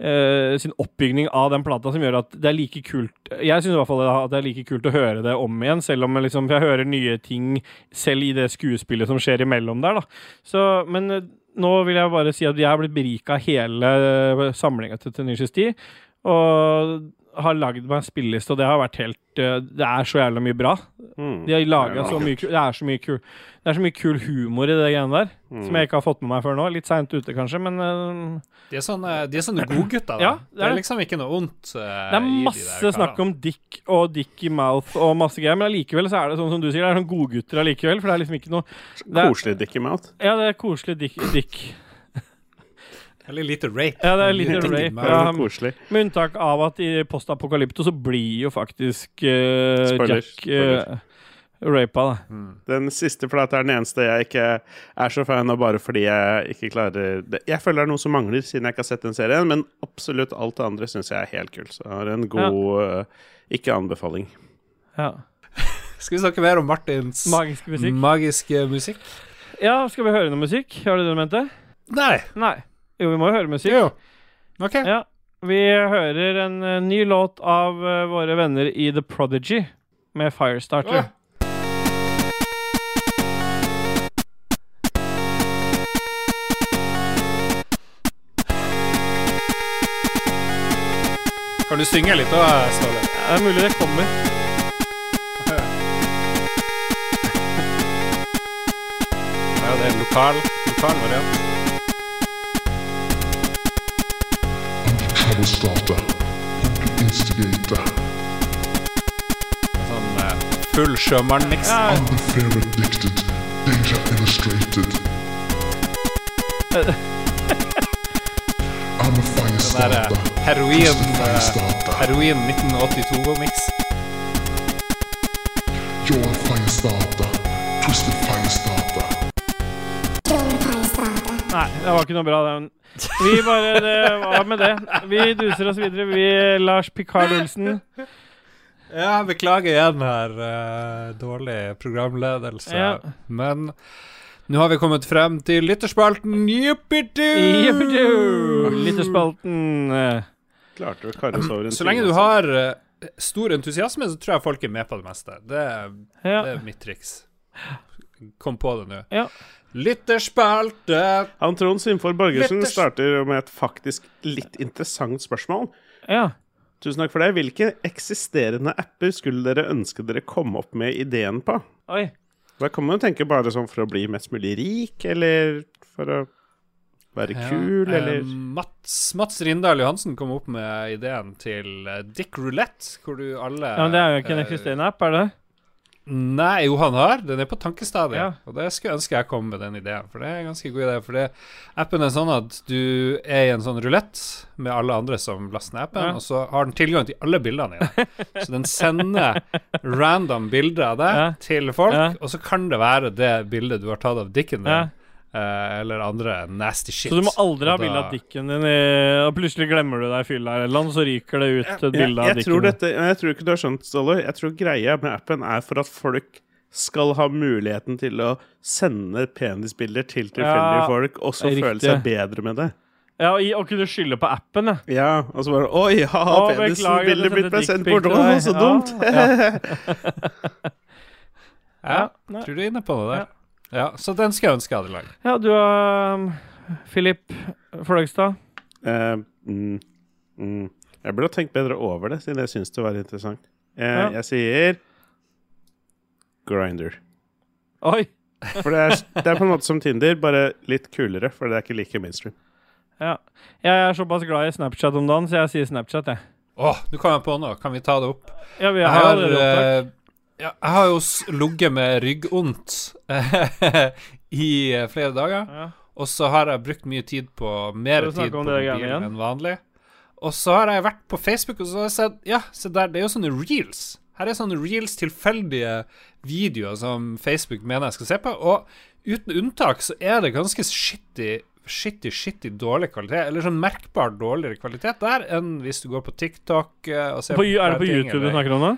Uh, sin oppbygning av den plata som gjør at det er like kult Jeg syns i hvert fall at det er like kult å høre det om igjen, selv om jeg liksom, jeg hører nye ting selv i det skuespillet som skjer imellom der. da. Så, men eh, nå vil jeg bare si at jeg har blitt berika av hele samlinga til Tenacious D. Og har lagd meg en spilleliste, og det har vært helt eh, Det er så jævla mye bra.
Mm.
De har laga så mye Det er så mye kul Det er så mye kul humor i det greiene der,
Mm.
som jeg ikke har fått med meg før nå. Litt seint ute, kanskje, men uh,
De er sånne, de er sånne godgutter. Da.
det
det
er
er liksom ikke noe vondt. Uh,
Det er masse snakk
om
om dick og dick i mouth og masse greier, men allikevel så er det sånn som du sier, det er sånn godgutter allikevel, for det er liksom ikke noe det er,
Koselig Dickie Mouth.
Ja, det er koselig dick. dick.
Eller lite rape.
Ja, det er litt rape. Ja, med unntak av at i Postapokalypto så blir jo faktisk uh,
Spoiler,
Jack uh, rapa, da.
Den siste plata er den eneste jeg ikke er så fan av, bare fordi jeg ikke klarer det. Jeg føler det er noe som mangler, siden jeg ikke har sett den serien, men absolutt alt det andre syns jeg er helt kult. Så jeg har en god eh, ikke-anbefaling.
Ja.
Skal vi snakke mer om Martins
Magisk musikk.
magiske musikk?
Ja, skal vi høre noe musikk? Har du det du mente?
Nei.
Nei. Jo, vi må jo høre musikk.
Jo. OK.
Ja. Vi hører en eh, ny låt av eh, våre venner i The Prodigy med Firestarter.
Åh. Kan du synge litt da, Ståle?
Det er mulig det kommer.
Ja, det er lokal, lokal variant. sånn eh, full sjømannmiks.
Ja,
I'm a
Den der eh, heroin, eh, heroin 1982-miks.
You're a fire twisted fire.
Nei, det var ikke noe bra, den. Vi bare var med det. Vi duser oss videre. Vi, Lars Picard Olsen.
Ja, beklager igjen her. eh, dårlig programledelse.
Ja.
Men nå har vi kommet frem til lytterspalten!
Jippidu! Lytterspalten. eh,
Klarte å karre oss over en
Så lenge du
altså.
har eh, stor entusiasme, så tror jeg folk er med på det meste. Det,
Ja.
det er mitt triks. Kom på det nå.
Ja.
Lytterspalte!
Han Trond Simfor Borgersen
Letters-
starter med et faktisk litt interessant spørsmål.
ja.
Tusen takk for det. Hvilke eksisterende apper skulle dere ønske dere kom opp med ideen på?
Oi.
Da kan man jo tenke bare sånn for å bli mest mulig rik, eller for å være kul,
Ja,
eller
eh, Mats, Mats Rindal Johansen kom opp med ideen til eh, Dick Roulette, hvor du alle
Ja, men det er jo ikke en
eh,
eksisterende app, er det?
Nei, jo, han har. Den er på tankestadiet.
Ja.
Og det skulle jeg ønske jeg kom med den ideen, for det er en ganske god idé. For det, appen er sånn at du er i en sånn rulett med alle andre som laster ned appen,
Ja.
og så har den tilgang til alle bildene dine. så den sender random bilder av deg
Ja.
til folk, og så kan det være det bildet du har tatt av dicken din, eller andre nasty shit.
Så du må aldri ha bilde av dikken din, i, og plutselig glemmer du deg i fylla eller noe, så ryker det ut et bilde av dikken din.
jeg tror ikke du har skjønt, Ståle. Jeg tror greia med appen er for at folk skal ha muligheten til å sende penisbilder til tilfeldige
Ja,
folk, og så føle seg bedre med det.
Ja, og kunne skylde på appen, ja.
Ja, og så bare Oi, penisbildet
jeg
blitt meg sendt bort,
å,
så dumt!
Ja,
Ja.
Ja, tror du er inne på det der. Ja, så den skal jeg ønske jeg hadde lagd.
Ja, du har um, Philip Fløgstad.
Uh, mm, mm. Jeg burde ha tenkt bedre over det, siden jeg syns det var interessant. Uh,
Ja.
Jeg sier Grinder.
Oi!
For det er, det er på en måte som Tinder, bare litt kulere, for det er ikke like mainstream.
Ja. Jeg er såpass glad i Snapchat om dagen, så jeg sier Snapchat, jeg.
Å, nå kom jeg på noe. Kan vi ta det opp?
Ja, vi har, Jeg
har ja, jeg har jo ligget med ryggvondt i eh, flere dager.
Ja.
Og så har jeg brukt mye tid på mer tid på
det
mobilen enn vanlig. Og så har jeg vært på Facebook og så har jeg sett Ja, se der, det er jo sånne reels. Her er sånne reels, tilfeldige videoer som Facebook mener jeg skal se på. Og uten unntak så er det ganske shitty, shitty, shitty dårlig kvalitet. Eller sånn merkbart dårligere kvalitet der enn hvis du går på TikTok eh, og ser
På, er det på YouTube du snakker om nå?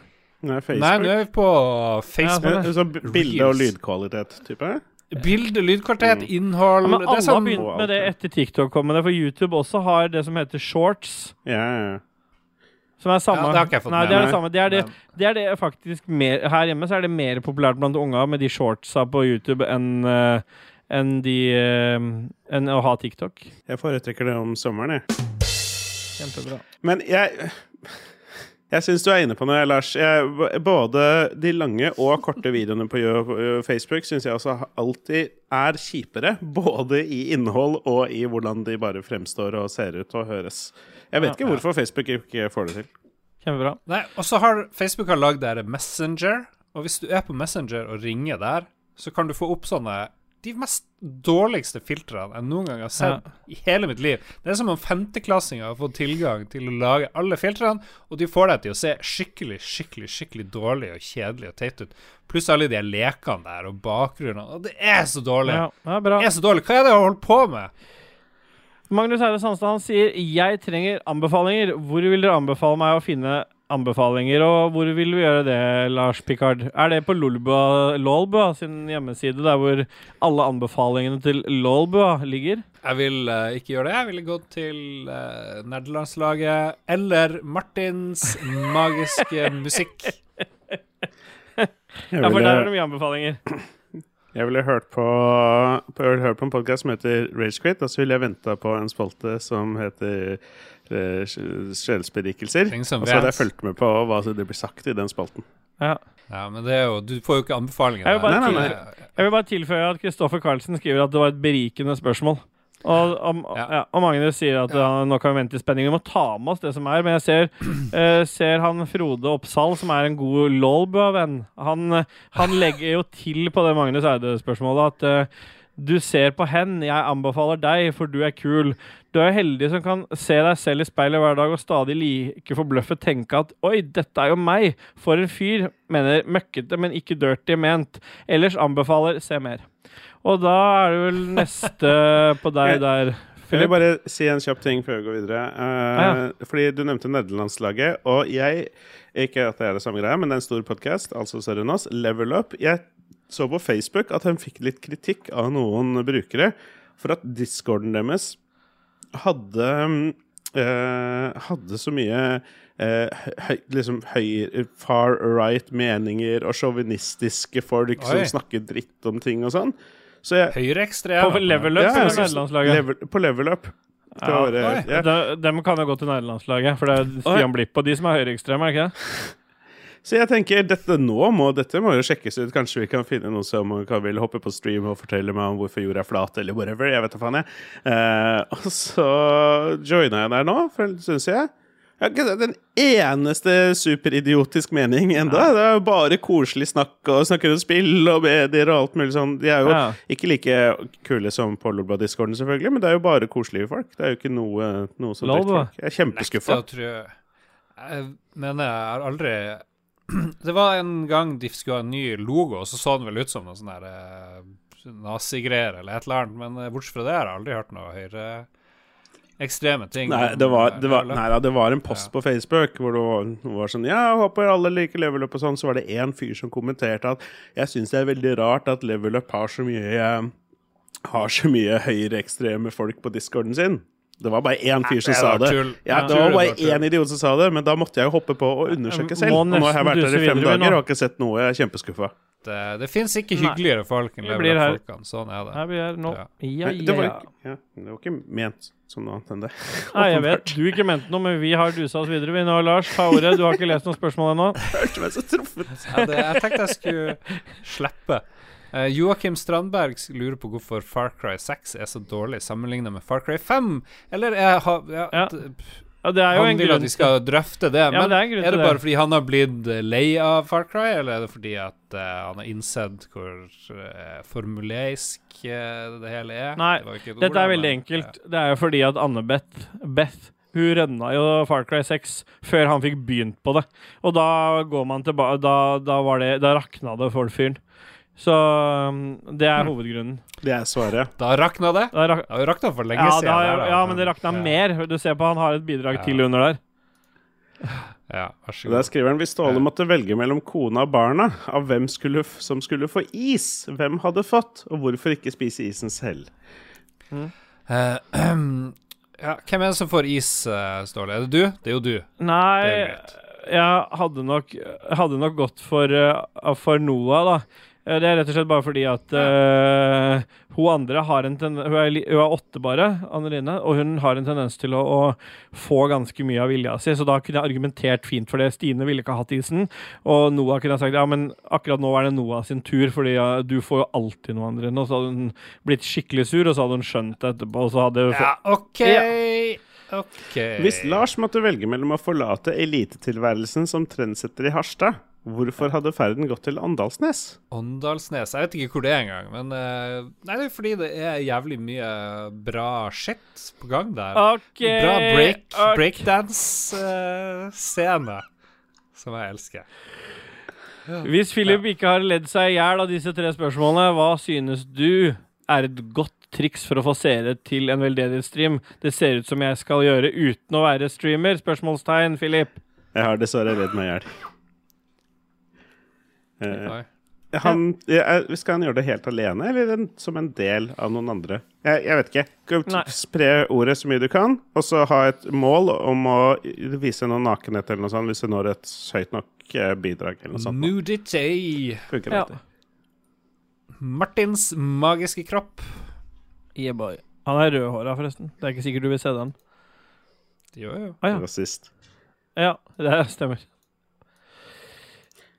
Nei,
Nei, nå er vi på Facebook.
Ja, Så bilde- og lydkvalitet, type?
Bilde, lydkvalitet, innhold
Ja, men alle
sånn
har begynt med det etter TikTok kom med det, for YouTube også har det som heter shorts.
Ja, ja, ja.
Som er samme.
Ja, det har ikke jeg fått
Nei,
med
det er det samme. Det er det, det er det faktisk mer Her hjemme så er det mer populært blant unga med de shortsa på YouTube enn en de eh, enn å ha TikTok.
Jeg foretrekker det om sommeren, jeg.
Kjempebra.
Men jeg Jeg syns du er inne på noe, Lars. Jeg, både de lange og korte videoene på Facebook syns jeg også alltid er kjipere. Både i innhold og i hvordan de bare fremstår og ser ut og høres. Jeg vet ikke hvorfor Facebook ikke får det til.
Kjempebra.
Nei, og så har Facebook har lagd der Messenger, og hvis du er på Messenger og ringer der, så kan du få opp sånne de mest dårligste filtrene jeg noen gang har sett i hele mitt liv. Det er som om femteklassinger har fått tilgang til å lage alle filtrene, og de får deg til å se skikkelig, skikkelig skikkelig dårlig og kjedelig og teit ut. Pluss alle de lekene der og bakgrunnen. Og det er så dårlig.
Ja, ja, bra.
Det er så dårlig. Hva er det jeg holder på med?
Magnus Eide Sandstad han sier jeg trenger anbefalinger. Hvor vil dere anbefale meg å finne anbefalinger, og hvor vil vi gjøre det, Lars Picard? Er det på Lolbua, Lolbua sin hjemmeside, der hvor alle anbefalingene til Lolbua ligger?
Jeg vil uh, ikke gjøre det. Jeg ville gått til uh, nerdelandslaget eller Martins magiske musikk.
Ja, for der er det mye anbefalinger.
jeg ville hørt på, på, jeg ville hørt på en podkast som heter Ragequit, og så ville jeg venta på en spalte som heter eh, Sjelsberikelser. Og så hadde jeg fulgt med på hva det blir sagt i den spalten.
Ja.
Ja, men det er jo Du får jo ikke anbefalinger.
Jeg vil bare.
Nei, nei,
Jeg vil bare tilføye at Kristoffer Carlsen skriver at det var et berikende spørsmål. Og, om, ja.
Ja.
og Magnus sier at ja, nå kan vi vente i spenning. Vi må ta med oss det som er. Men jeg ser, uh, ser han Frode Oppsal, som er en god Lolbua-venn. Han, eh, han legger jo til på det Magnus Eide-spørsmålet at uh, du ser på hen, jeg anbefaler deg, for du er kul. Du er heldig som kan se deg selv i speilet hver dag og stadig like forbløffet tenke at oi, dette er jo meg. For en fyr. Mener møkkete, men ikke dirty ment. Ellers anbefaler se mer. Og da er det vel neste på deg der,
Jeg vil
Philip.
bare si en kjapp ting før vi går videre. Eh, Fordi du nevnte nederlandslaget, og jeg Ikke at det er det samme greia, men det er en stor podkast, altså større enn. Level Up. Jeg så på Facebook at de fikk litt kritikk av noen brukere for at discorden deres hadde eh, hadde så mye eh, høy, liksom høy, far right meninger og sjåvinistiske folk som snakker dritt om ting og sånn. Så jeg
Høyreekstrem.
På level up
Ja,
eller
level, På level up.
Ja,
var, eh, ja.
De, dem kan jo gå til nederlandslaget, for det er Stian Blipp og de som er høyreekstreme, er det ikke det?
Så jeg tenker, dette nå må, dette må jo sjekkes ut. Kanskje vi kan finne noen som kan vil hoppe på stream og fortelle meg om hvorfor jorda er flat, eller whatever. Jeg vet da faen, jeg. Eh, og så joina jeg der nå, syns jeg. Jeg har ikke den eneste superidiotisk mening enda. Det er jo bare koselig snakk og snakker om spill og medier og alt mulig sånn. De er jo
Ja.
ikke like kule som på Lolba-discorden, selvfølgelig, men det er jo bare koselige folk. Det er jo ikke noe, noe som
drikker
folk. Jeg er kjempeskuffa.
Jeg Jeg mener jeg har aldri Det var en gang de skulle ha en ny logo, og så så den vel ut som noe sånn der eh, nazigreier eller et eller annet, men eh, bortsett fra det har jeg aldri hørt noe høyre ekstreme ting.
Nei, det var,
eh,
det var, nei da, det var en post på Facebook hvor det var, var sånn Ja, jeg håper alle liker level up og sånn. Så var det én fyr som kommenterte at jeg syns det er veldig rart at level up har så mye eh, Har så mye høyreekstreme folk på discorden sin. Det var bare én fyr som sa det. Ja, det var bare én idiot som sa det, men da måtte jeg jo hoppe på og undersøke selv. Og nå har jeg vært her i fem dager og har ikke sett noe. Jeg er kjempeskuffa.
Det, det fins ikke hyggeligere folk enn up-folkene. Sånn er det.
Her vi er nå.
Ja.
Det var, ikke, ja, det var ikke ment som noe annet enn det.
Nei, jeg vet du ikke mente noe, men vi har dusa oss videre. Vi nå, Lars, ta ordet. Du har ikke lest noen spørsmål ennå.
Hørte meg så truffet.
Ja, det, jeg tenkte jeg skulle slippe. Uh, Joakim Strandberg lurer på hvorfor Far Cry 6 er så dårlig sammenlignet med Far Cry 5. Eller jeg har ja,
Ja. Ja, det er jo
Han vil at vi skal drøfte det.
men
men
det er
er det bare
det.
fordi han har blitt eh, lei av Far Cry, eller er det fordi at uh, han har innsett hvor uh, formuleisk uh, det hele er?
Nei,
Det
Dette
ord,
er veldig
men,
enkelt. Det er jo fordi at Anne-Beth Beth, hun rønna jo Far Cry 6 før han fikk begynt på det. Og da går man tilbake Da, da, var det, da rakna det for fyren. Så um, det er hovedgrunnen.
Det er svaret.
Da rakna det.
Da rak
Det har rakna for lenge
ja,
siden.
har,
der, da.
ja, men det rakna
Ja.
mer. Du ser på han har et bidrag
Ja.
til under der.
Ja, vær så god.
Der skriver han hvis Ståle måtte velge mellom kona og barna, av hvem skulle, som skulle få is, hvem hadde fått, og hvorfor ikke spise isen selv?
Eh, ja, hvem er det som får is, eh, Ståle? Er det du? Det er jo du.
Nei, jeg hadde nok, hadde nok gått for, uh, for Noah, da. Eh, Det er rett og slett bare fordi at uh, hun andre har en tendens hun, er, hun er åtte bare, Anne Line, og hun har en tendens til å, å få ganske mye av vilja si, så da kunne jeg argumentert fint for det. Stine ville ikke ha hatt isen, og Noah kunne ha sagt ja, men akkurat nå er det Noah sin tur, fordi ja, du får jo alltid noe, Anneline. Og så hadde hun blitt skikkelig sur, og så hadde hun skjønt det etterpå, og så hadde hun
Ja, OK. OK.
Hvis Lars måtte velge mellom å forlate elitetilværelsen som trendsetter i Harstad, hvorfor hadde ferden gått til Åndalsnes?
Åndalsnes Jeg vet ikke hvor det er engang. Men eh, Nei, det er fordi det er jævlig mye bra shit på gang der.
Okay,
Bra break,
okay.
breakdance-scene. som jeg elsker.
Hvis Philip ikke har ledd seg i hjel av disse tre spørsmålene, hva synes du er et godt triks for å få seere til en veldedighetsstream? Det ser ut som jeg skal gjøre uten å være streamer? Spørsmålstegn, Philip.
Jeg har dessverre redd meg i hjel. Eh, han, jeg, skal han gjøre det helt alene, eller en, som en del av noen andre? Jeg, jeg vet ikke. Spre ordet så mye du kan, og så ha et mål om å vise noe nakenhet eller noe sånt, hvis du når et høyt nok eh, bidrag eller noe sånt.
Nudity.
Funker
Ja.
Martins magiske kropp.
Yeah, boy. Han er rødhåra, forresten. Det er ikke sikkert du vil se den.
Jo, jo.
Ah, ja.
Rasist.
ja, det stemmer.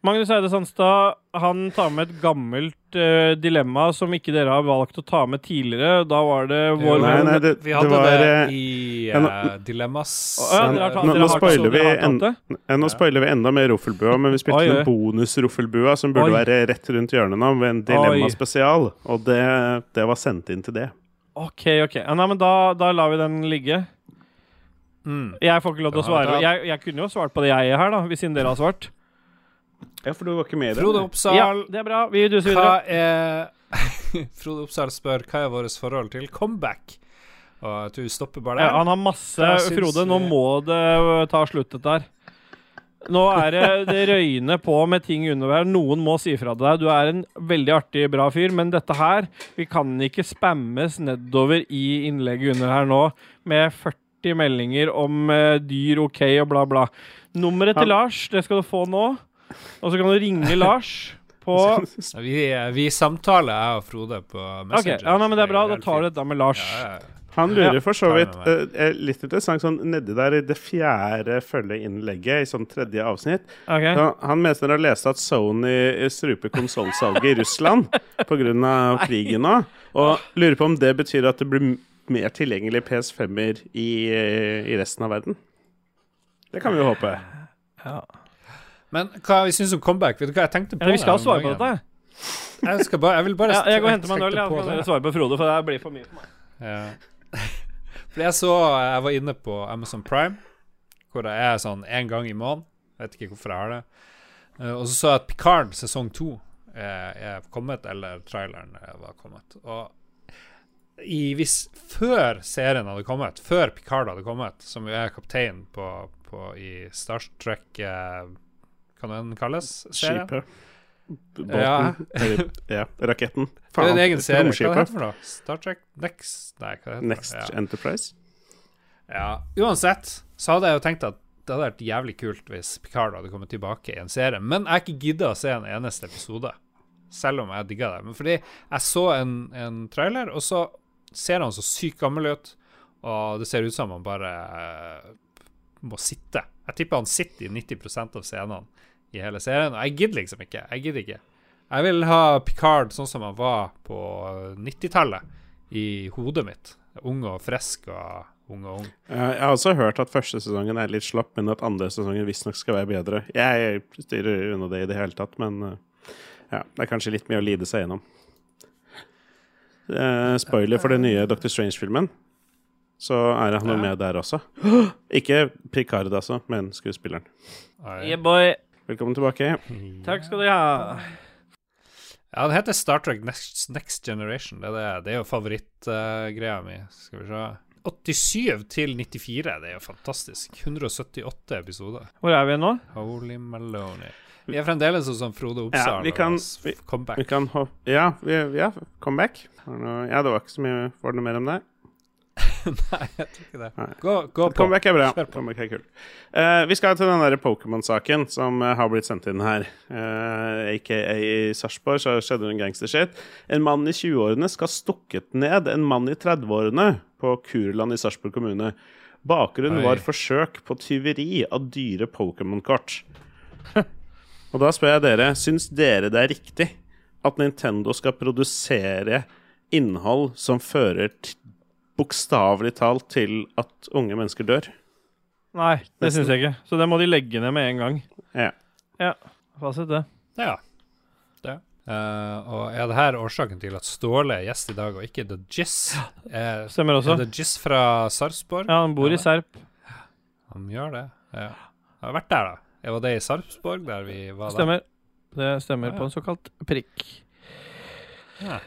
Magnus Eide Sandstad han tar med et gammelt uh, dilemma som ikke dere har valgt å ta med tidligere. Da var det vår
Nei, nei, det,
Vi
det
hadde
var
det
eh,
i
ja, nå-
eh, Dilemmas.
Å, ja, dere har
Nå,
dere
nå spoiler vi en,
det?
ja, Nå spoiler vi enda mer Roffelbua, men vi spilte
Oi, oi.
en bonus-Roffelbua som burde
Oi.
være rett rundt hjørnet nå, ved en dilemma-spesial. Og det, det var sendt inn til det.
OK, OK. Ja, nei, men da, da lar vi den ligge.
Mm.
Jeg får ikke lov til å svare. Jeg, jeg kunne jo svart på det jeg er her, da, hvis siden dere har svart.
Ja, for du var ikke med i det?
Frode? Oppsal.
Ja, det er bra. Vi duser videre.
er Frode Oppsal spør hva er vårt forhold til comeback. Og Du stopper bare
Ja,
der.
han har masse Frode, nå må det ta slutt, dette her. Nå er det Det røyner på med ting under hver. Noen må si fra til deg. Du er en veldig artig, bra fyr, men dette her Vi kan ikke spammes nedover i innlegget under her nå med 40 40 meldinger om eh, dyr OK og bla, bla. Nummeret til Lars, det skal du få nå. Og så kan du ringe Lars på
Vi, vi samtaler, jeg og Frode, på
Messenger.
Messenger.
ja, nei, men det er bra. Da tar du dette med Lars.
Ja, ja.
Han lurer for så vidt eh, eh, Litt interessant sånn nedi der i det fjerde følgeinnlegget i sånn tredje avsnitt.
okay.
Så han mener å lese at Sony struper konsollsalget i Russland pga. krigen nå. Og lurer på om det betyr at det blir mer tilgjengelig PS5-er i, eh, i resten av verden. Det kan vi jo håpe.
Ja.
Men hva vi syns om comeback? Vet du hva jeg tenkte på?
Ja, vi skal
ha
svare på dette.
Jeg, skal bare, jeg vil bare
Ja, jeg går og henter meg en øl. Jeg kan dere svare på Frode, for det blir for mye for meg.
Ja. Fordi jeg så Jeg var inne på Amazon Prime, hvor det er sånn én gang i måneden. Jeg vet ikke hvorfor jeg har det. Eh, og så så jeg at Picard sesong to er, er kommet, eller traileren eh, var kommet. Og i, hvis før serien hadde kommet, før Picard hadde kommet, som jo er kaptein på, på i Star Trek eh, Kan den kalles?
Skipet. Båten.
Ja.
Ja, raketten.
Det er en egen serie. Hva heter det for noe? Star Trek Next Nei, hva heter det?
Next
Ja.
Enterprise.
Ja, uansett så hadde jeg jo tenkt at det hadde vært jævlig kult hvis Picard hadde kommet tilbake i en serie. Men jeg har ikke gidda å se en eneste episode, selv om jeg digga det. Men fordi jeg så en, en trailer, og så ser han så sykt gammel ut, og det ser ut som han bare må sitte. Jeg tipper han sitter i 90% av scenene i hele serien, og jeg gidder liksom ikke. Jeg gidder ikke. Jeg vil ha Picard sånn som han var på 90-tallet, i hodet mitt. Ung og frisk og ung og ung.
Jeg har også hørt at første sesongen er litt slapp, men at andre sesongen visstnok skal være bedre. Jeg styrer unna det i det hele tatt, men eh, ja, det er kanskje litt mye å lide seg gjennom. Eh, spoiler for den nye Dr. Strange-filmen. Så er han jo
Ja.
med der også. Ikke Picard, altså, men skuespilleren.
Yeah, boy.
Velkommen tilbake.
Takk skal du ha.
Ja, det heter Star Trek Next, Next Generation. Det er, det. det er jo favorittgreia mi. Skal vi se 87 til 94, det er jo fantastisk. 178 episoder.
Hvor er vi nå?
Holy Maloney. Vi er fremdeles hos sånn Frode Oppsal
Ja, vi kan- vi-
comeback.
Vi kan hoppe Ja, vi, ja comeback. Ja, det var ikke så mye for noe mer om det?
Nei, jeg tror ikke det. Gå, gå på.
Comeback er bra. Comeback er kult. Uh, vi skal til den der Pokémon-saken som uh, har blitt sendt inn her. Uh, AKA i Sarpsborg så skjedde det en gangstershit. En mann i 20-årene skal ha stukket ned en mann i 30-årene på Kurland i Sarpsborg kommune. Bakgrunnen
Oi.
var forsøk på tyveri av dyre Pokémon-kort. Og da spør jeg dere, syns dere det er riktig at Nintendo skal produsere innhold som fører t- bokstavelig talt til at unge mennesker dør?
Nei, det syns jeg ikke. Så det må de legge ned med en gang.
Ja.
Ja, fasit det.
Ja. det. Uh, og er det her årsaken til at Ståle er gjest i dag, og ikke The Jizz? Er,
Stemmer også.
er The Jizz fra Sarpsborg?
Ja, han bor i Serp.
Han gjør det. Ja. Jeg har vært der, da. Jeg var det i Sarpsborg, der vi var da.
Stemmer. Det stemmer
Ja, ja.
på en såkalt prikk.
Ja.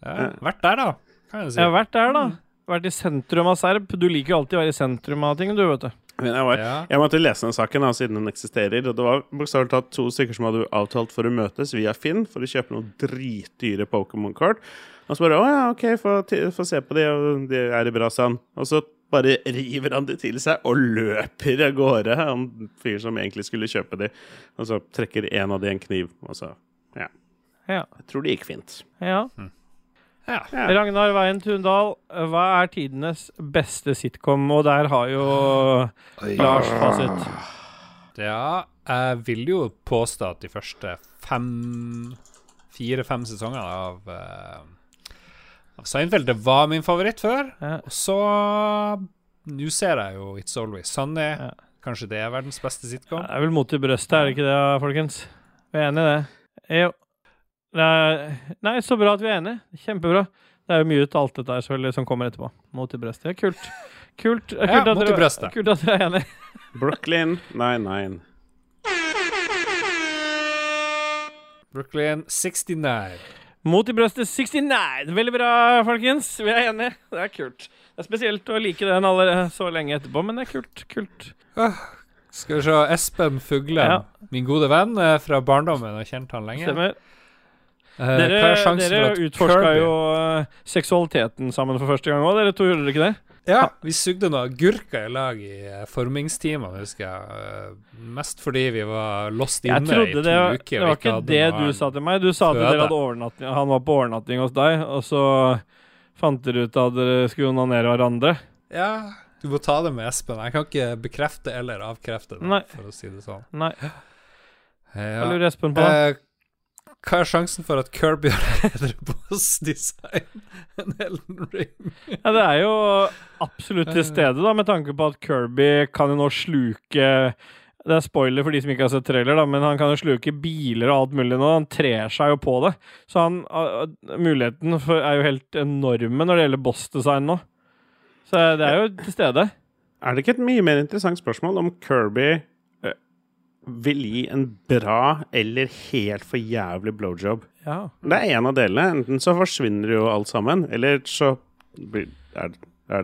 Ja, vært der, da, kan jeg si.
Jeg har vært der, da. Vært i sentrum av Serp. Du liker jo alltid å være i sentrum av ting, du, vet du.
Men jeg, var,
Ja.
jeg måtte lese den saken da, siden den eksisterer. Og det var bokstavelig talt to stykker som hadde avtalt for å møtes via Finn for å kjøpe noen dritdyre Pokémon-kort. Og så bare Å ja, OK, få, se på de, og de er i bra stand. Og så bare river han de til seg og løper av gårde, han fyren som egentlig skulle kjøpe de. Og så trekker en av de en kniv, og så Ja.
Ja.
Jeg tror det gikk fint.
ja.
Ja.
Ja.
Ragnar Veien Tundal, hva er tidenes beste sitcom? Og der har jo Lars fasit.
ja, jeg vil jo påstå at de første fem Fire-fem sesongene av uh, Av Seinfeld det var min favoritt før.
Ja.
Og så Nå ser jeg jo It's Always Sunny.
Ja.
Kanskje det er verdens beste sitcom?
Det er vel mot i brøstet, er det ikke det, folkens? Vi er enig i det? Jo. Nei, så bra at vi er enige. Kjempebra. Det er jo mye ut av alt dette her selvfølgelig som kommer etterpå. Mot i brøstet. Kult. Kult, kult,
Ja,
at, dere, kult at dere er enige.
Brooklyn 99.
Brooklyn 69.
Mot i brøstet 69. Veldig bra, folkens. Vi er enige. Det er kult. Det er spesielt å like den allerede så lenge etterpå, men det er kult. Kult.
Skal vi se Espen Fuglen,
Ja.
min gode venn fra barndommen, har kjent han lenge.
Stemmer.
Eh,
Dere,
er
dere utforska jo eh, seksualiteten sammen for første gang òg. Dere to gjorde dere ikke det?
Ja, vi sugde noe agurker i lag i eh, formingsteamene, husker jeg. Mest fordi vi var lost inne i
trodde
to
det,
uker.
det var ikke det du sa til meg. Du sa at dere hadde overnatting, han var på overnatting hos deg, og så fant dere ut at dere skulle onanere hverandre.
Ja, du må ta det med Espen. Jeg kan ikke bekrefte eller avkrefte det,
Nei.
for å si det sånn.
Nei,
Ja.
hva lurer Espen på? det.
Eh, hva er sjansen for at Kirby har bedre boss-design enn Elden Ring?
Ja, det er jo absolutt til stede, da, med tanke på at Kirby kan jo nå sluke Det er spoiler for de som ikke har sett trailer, da, men han kan jo sluke biler og alt mulig nå. Han trer seg jo på det. Så han, muligheten for, er jo helt enorme når det gjelder boss-design nå. Så det er jo til stede.
Er det ikke et mye mer interessant spørsmål om Kirby vil gi en bra eller helt for jævlig blowjob?
Ja.
Det er en av delene. Enten så forsvinner jo alt sammen, eller så blir, er,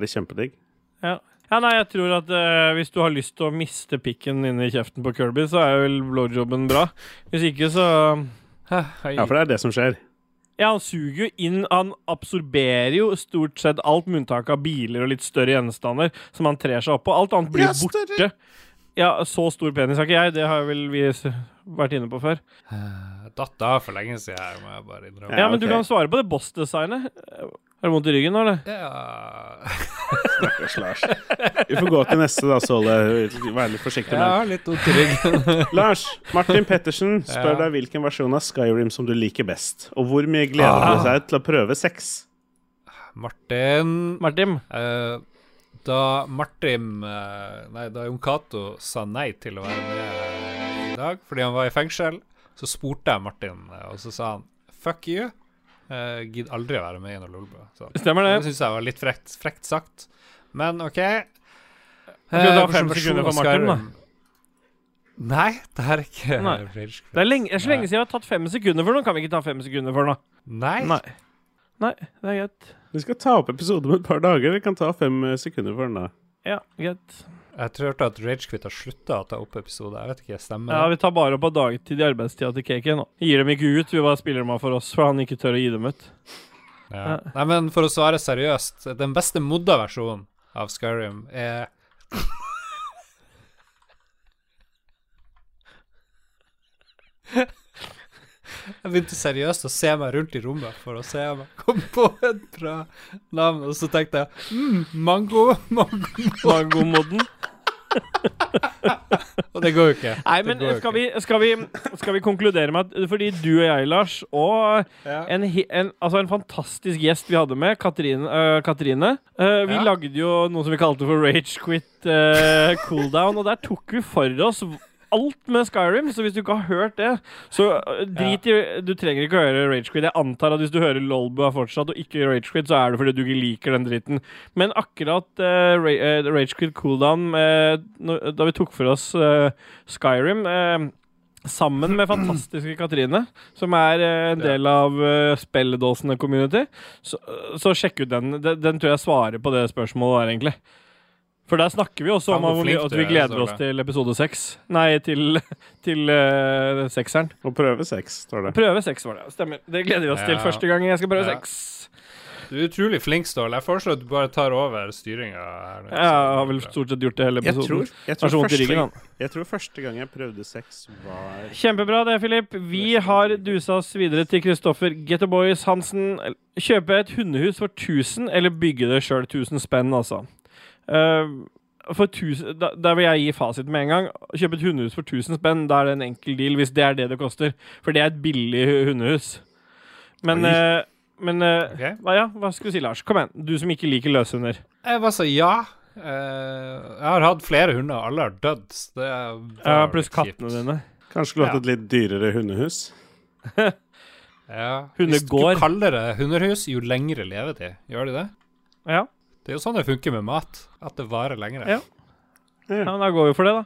det kjempedigg.
Ja. ja, nei, jeg tror at uh, hvis du har lyst til å miste pikken inni kjeften på Kirby, så er vel blowjoben bra. Hvis ikke, så
Ja, for det er det som skjer.
Ja, han suger jo inn Han absorberer jo stort sett alt, med unntak av biler og litt større gjenstander, som han trer seg opp på. Alt annet blir borte. Ja, så stor penis har ikke jeg. Det har vel vi vært inne på før.
Jeg datt av for lenge siden, her, må jeg bare innrømme.
Ja,
Ja,
men du kan svare på det boss-designet. Har du vondt i ryggen nå, eller?
Ja,
Stakkars Lars. Vi får gå til neste, da, Ståle. Vær litt forsiktig
jeg
med
har litt vondt i ryggen.
Lars, Martin Pettersen spør
Ja.
deg hvilken versjon av Skyrim som du liker best. Og hvor mye gleder du seg til å prøve sex?
Martin
Martin?
eh, Da Martin eh, Nei, da Jon Cato sa nei til å være med i dag fordi han var i fengsel, så spurte jeg Martin, eh, og så sa han fuck you. Uh, Gidder aldri å være med i noe lolbø.
Stemmer det.
Det syns jeg var litt frekt, frekt sagt. Men OK.
Uh,
Eh,
fem sekunder
på
for Martin, da?
Nei, det er ikke
Nei. Det er, lenge, så lenge siden jeg har tatt fem sekunder for noe. Kan vi ikke ta fem sekunder for noe?
Nei.
Nei. Nei, det er greit.
Vi skal ta opp episode om et par dager. Vi kan ta fem eh, sekunder for den, da.
Ja, greit.
Jeg tror at Ragequit har slutta å ta opp episoder. Jeg vet ikke, stemmer
Ja. Vi tar bare opp av dagtid i arbeidstida til Kake nå. Gir dem ikke ut, vi bare spiller dem av for oss, for han ikke tør å gi dem ut.
Ja. Nei, men for å svare seriøst, den beste modda versjonen av Skyrim er Jeg begynte seriøst å se meg rundt i rommet for å se om jeg kom på et bra navn, og så tenkte jeg mm, mango, mango
Mangomodden.
Og det går jo ikke.
Nei, men skal vi, skal, vi, skal vi konkludere med at fordi du og jeg, Lars, og
Ja.
en, en, altså en fantastisk gjest vi hadde med, Katrine, uh, Katrine uh, Vi
Ja.
lagde jo noe som vi kalte for Rage Quit uh, Cooldown, og der tok vi for oss alt med Skyrim, så hvis du ikke har hørt det, så øh, drit i Du trenger ikke å høre Rage Quit. Jeg antar at hvis du hører Lolbua fortsatt og ikke Rage Quit, så er det fordi du ikke liker den dritten. Men akkurat uh, Rage Quit Cooldown, uh, da vi tok for oss uh, Skyrim uh, Sammen med fantastiske Katrine, som er en del av uh, Spelledåsene community. Så, så sjekk ut den. den. Den tror jeg svarer på det spørsmålet der, egentlig. For der snakker vi også om at
flink
at vi
er,
gleder oss til episode seks. Nei, til, til uh, sekseren.
Og prøve sex, står det.
Prøve seks var det. Stemmer. Det gleder vi oss til første gang jeg skal prøve
Ja.
seks.
Du er utrolig flink, Ståle. Jeg foreslår at du bare tar over styringa Ja.
Jeg har vel stort sett gjort det hele
Jeg
episoden.
tror, jeg, tror første,
ryggen,
jeg tror første gang jeg prøvde sex, var
Kjempebra det, Filip. Vi har dusa oss videre til Kristoffer Getterboys Hansen. Kjøpe et hundehus for 1000, eller bygge det sjøl 1000 spenn, altså. Eh, for tusen, da, Der vil jeg gi fasit med en gang. Kjøpe et hundehus for 1000 spenn, da er det en enkel deal, hvis det er det det koster. For det er et billig hundehus. Men, eh, men eh,
Ok.
hva, ja, hva skal du si, Lars? Kom igjen. Du som ikke liker løshunder.
Jeg bare sa ja. Eh, jeg har hatt flere hunder, alle har dødd. Det
Ja, pluss kattene dine.
Kanskje skulle hatt
Ja.
et litt dyrere hundehus?
Ja.
Hundegård.
Hvis du kaller det hunderhus, jo lengre levetid. Gjør de det?
Ja.
Det er jo sånn det funker med mat. At det varer lenger.
Ja. ja, da går vi for det, da.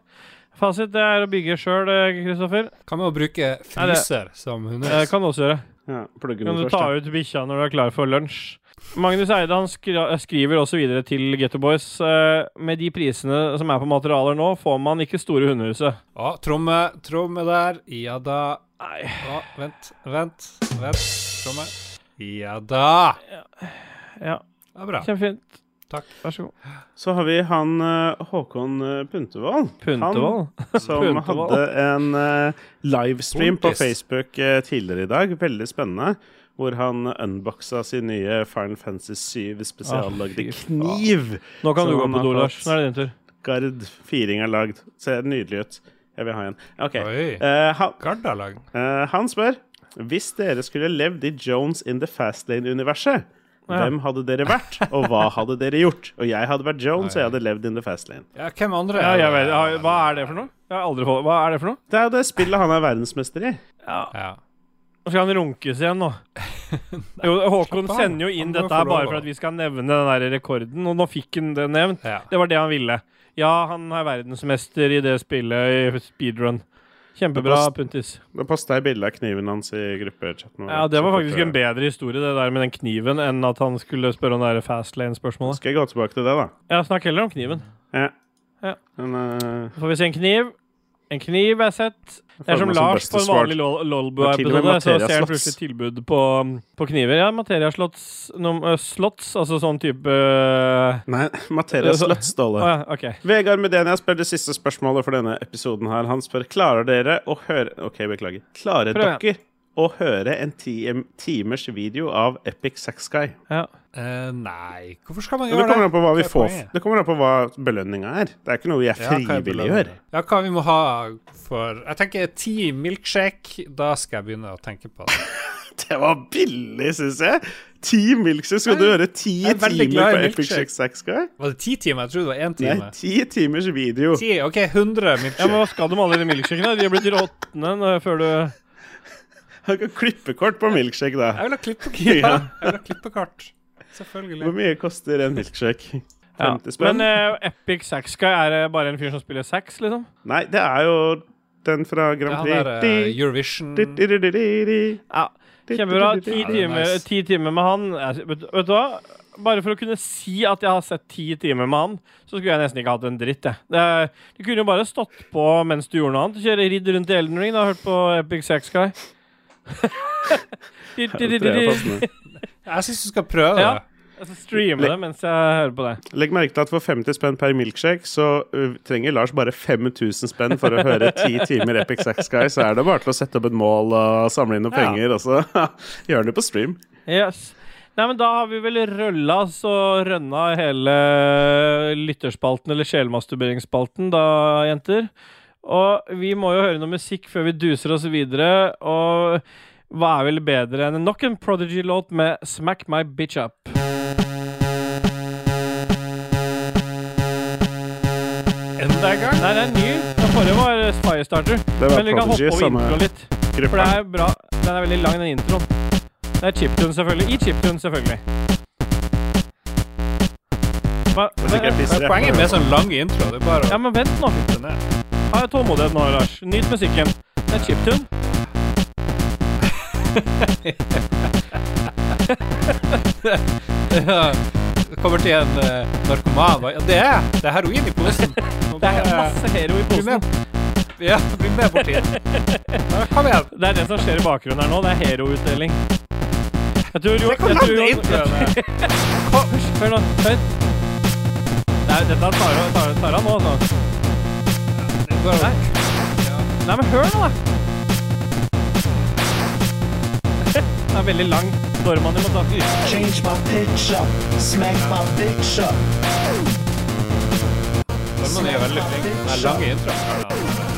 Fasit det er å bygge sjøl, Kristoffer.
Kan vi jo bruke fryser som
Det kan du også gjøre.
Ja,
Kan du
først,
ta
da.
ut bikkja når du er klar for lunsj? Magnus Eide han skriver også videre til Getto Boys. eh, med de prisene som er på materialer nå, får man ikke store hundehuset.
Ja, tromme, tromme der. Ja da.
Nei.
Å, vent, vent, vent. Tromme. Ja da.
Ja,
Det er bra.
kjempefint.
Takk.
Vær så god.
Så har vi han eh, Håkon Puntevold. Puntervold.
Puntervold.
Han som
Puntervold.
hadde en eh, livestream på Facebook eh, tidligere i dag. Veldig spennende. Hvor han unboxa sin nye Final Fantasy 7 spesiallagde
Ah,
kniv.
Nå kan du gå på do, Lars. Nå er det din tur.
Gard firing er lagd. Ser nydelig ut. Jeg vil ha en. OK.
Oi.
Eh, han,
Gardalag.
eh, han spør Hvis dere skulle levd i Jones in the Fastlane-universet,
Ja.
hvem hadde dere vært, og hva hadde dere gjort? Og jeg hadde vært Jones, og jeg hadde levd in the fast lane.
Ja, hvem andre?
Ja, jeg vet, hva er det for noe? Jeg har aldri fått Hva er det for noe?
Det er jo det spillet han er verdensmester i.
Ja.
Nå skal han runkes igjen, nå. Jo, Håkon sender jo inn dette her bare for at vi skal nevne den der rekorden, og nå fikk han det nevnt. Det var det han ville. Ja, han er verdensmester i det spillet i speedrun. Kjempebra,
Det
Puntis.
Da posta jeg bilde av kniven hans i gruppechatten.
Ja, Det var faktisk en bedre historie, det der med den kniven, enn at han skulle spørre om det der fastlane-spørsmålet.
Skal jeg gå tilbake til det, da?
Ja, snakk heller om kniven.
Ja.
Ja.
Men, uh...
Så får vi se en kniv. En kniv er sett. Det er som Lars på en vanlig Lol-
Og til og med
Lolbua-episode. Så ser han plutselig tilbud på, på kniver. Ja, Materia Slots, nom- øh, slots altså sånn type
Nei, Materia
Så-
Sløttståle.
Å ja, okay.
Vegard Medenia spør det siste spørsmålet for denne episoden her. Han spør klarer dere å høre OK, beklager. Klarer
Prøv igjen.
dere å høre en timers video av Epic Sax Guy?
Ja.
Uh, nei, hvorfor skal man
Det
gjøre
kommer
det?
an på hva vi
er
får. Det kommer an på hva belønninga er. Det er ikke noe jeg
er
frivillig
belønningen?
gjør.
Ja, hva vi må ha for Jeg tenker ti milkshake. Da skal jeg begynne å tenke på det.
Det var billig, syns jeg. Ti milkshake. Skal du høre ti
er
timer på Epic
milkshake.
Sax Guy?
Var det ti timer? Jeg trodde det var én
Nei, ti timers video.
Ti, OK, 100
ja, men hva skal du med alle de milkshakene? De har blitt råtne før du
Han kan klippekort på milkshake, da.
Jeg vil ha klippekort.
Ja.
Ja. Jeg vil ha klippekort.
Hvor
Selvfølgelig.
mye koster en milkshake?
ja. Men uh, Epic Sax Guy, er det bare en fyr som spiller sax, liksom?
Nei, det er jo den fra
Det er
Grand
han
Prix.
Eurovision
di- di- di- di- di.
Ja, Kjempebra. Ti
Ja, er
timer, ti timer med han. Vet, vet du hva? Bare for å kunne si at jeg har sett ti timer med han, så skulle jeg nesten ikke hatt en dritt. Jeg. Det, er- du kunne jo bare stått på mens du gjorde noe annet. Kjøre ridd rundt i Elden Ring. Da, hørt på Epic Sax Guy.
Jeg syns du skal prøve
Ja.
det.
Altså, streame det mens jeg hører på det.
Legg merke til at for 50 spenn per milkshake, så uh, trenger Lars bare 5000 spenn for å høre 10 timer Epic Sax Guy. Så er det bare til å sette opp et mål og samle inn noen
Ja.
penger, og så gjør han det på stream.
Yes. Nei, men Da har vi vel rølla og rønna hele lytterspalten, eller sjelmasturberingsspalten, da, jenter. Og vi må jo høre noe musikk før vi duser oss videre. Og hva er vel bedre enn nok en Prodigy-låt med 'Smack My Bitch Up'?
Enda en gang?
Nei, det er ny. Den forrige var Firestarter.
var
Men vi kan
Prodigy,
hoppe over
introen
intro litt. For det er bra. Den er veldig lang, den introen. Det er chiptune, selvfølgelig. I chiptune, selvfølgelig. Hva?
er.
Poenget med sånn lang intro Det er bare
ja, men vent nå. Ha tålmodighet nå, Lars. Nyt musikken. Det er chiptune.
Kommer til en uh, narkoman og- Ja, det er det er heroin i posen.
Det er masse hero i posen.
Ja, bli med borti. Ja, kom igjen.
Det er det som skjer i bakgrunnen her nå. Det er heroutdeling. Jeg tror jo
Det kan lande introen.
Hør nå. Hør. Dette tar han nå, altså. Nei. Nei, men hør nå, da. Den er veldig lang. Dorman, du må ta
Change my picture, smack my picture.
Dorman er veldig flink. Den er lang introen.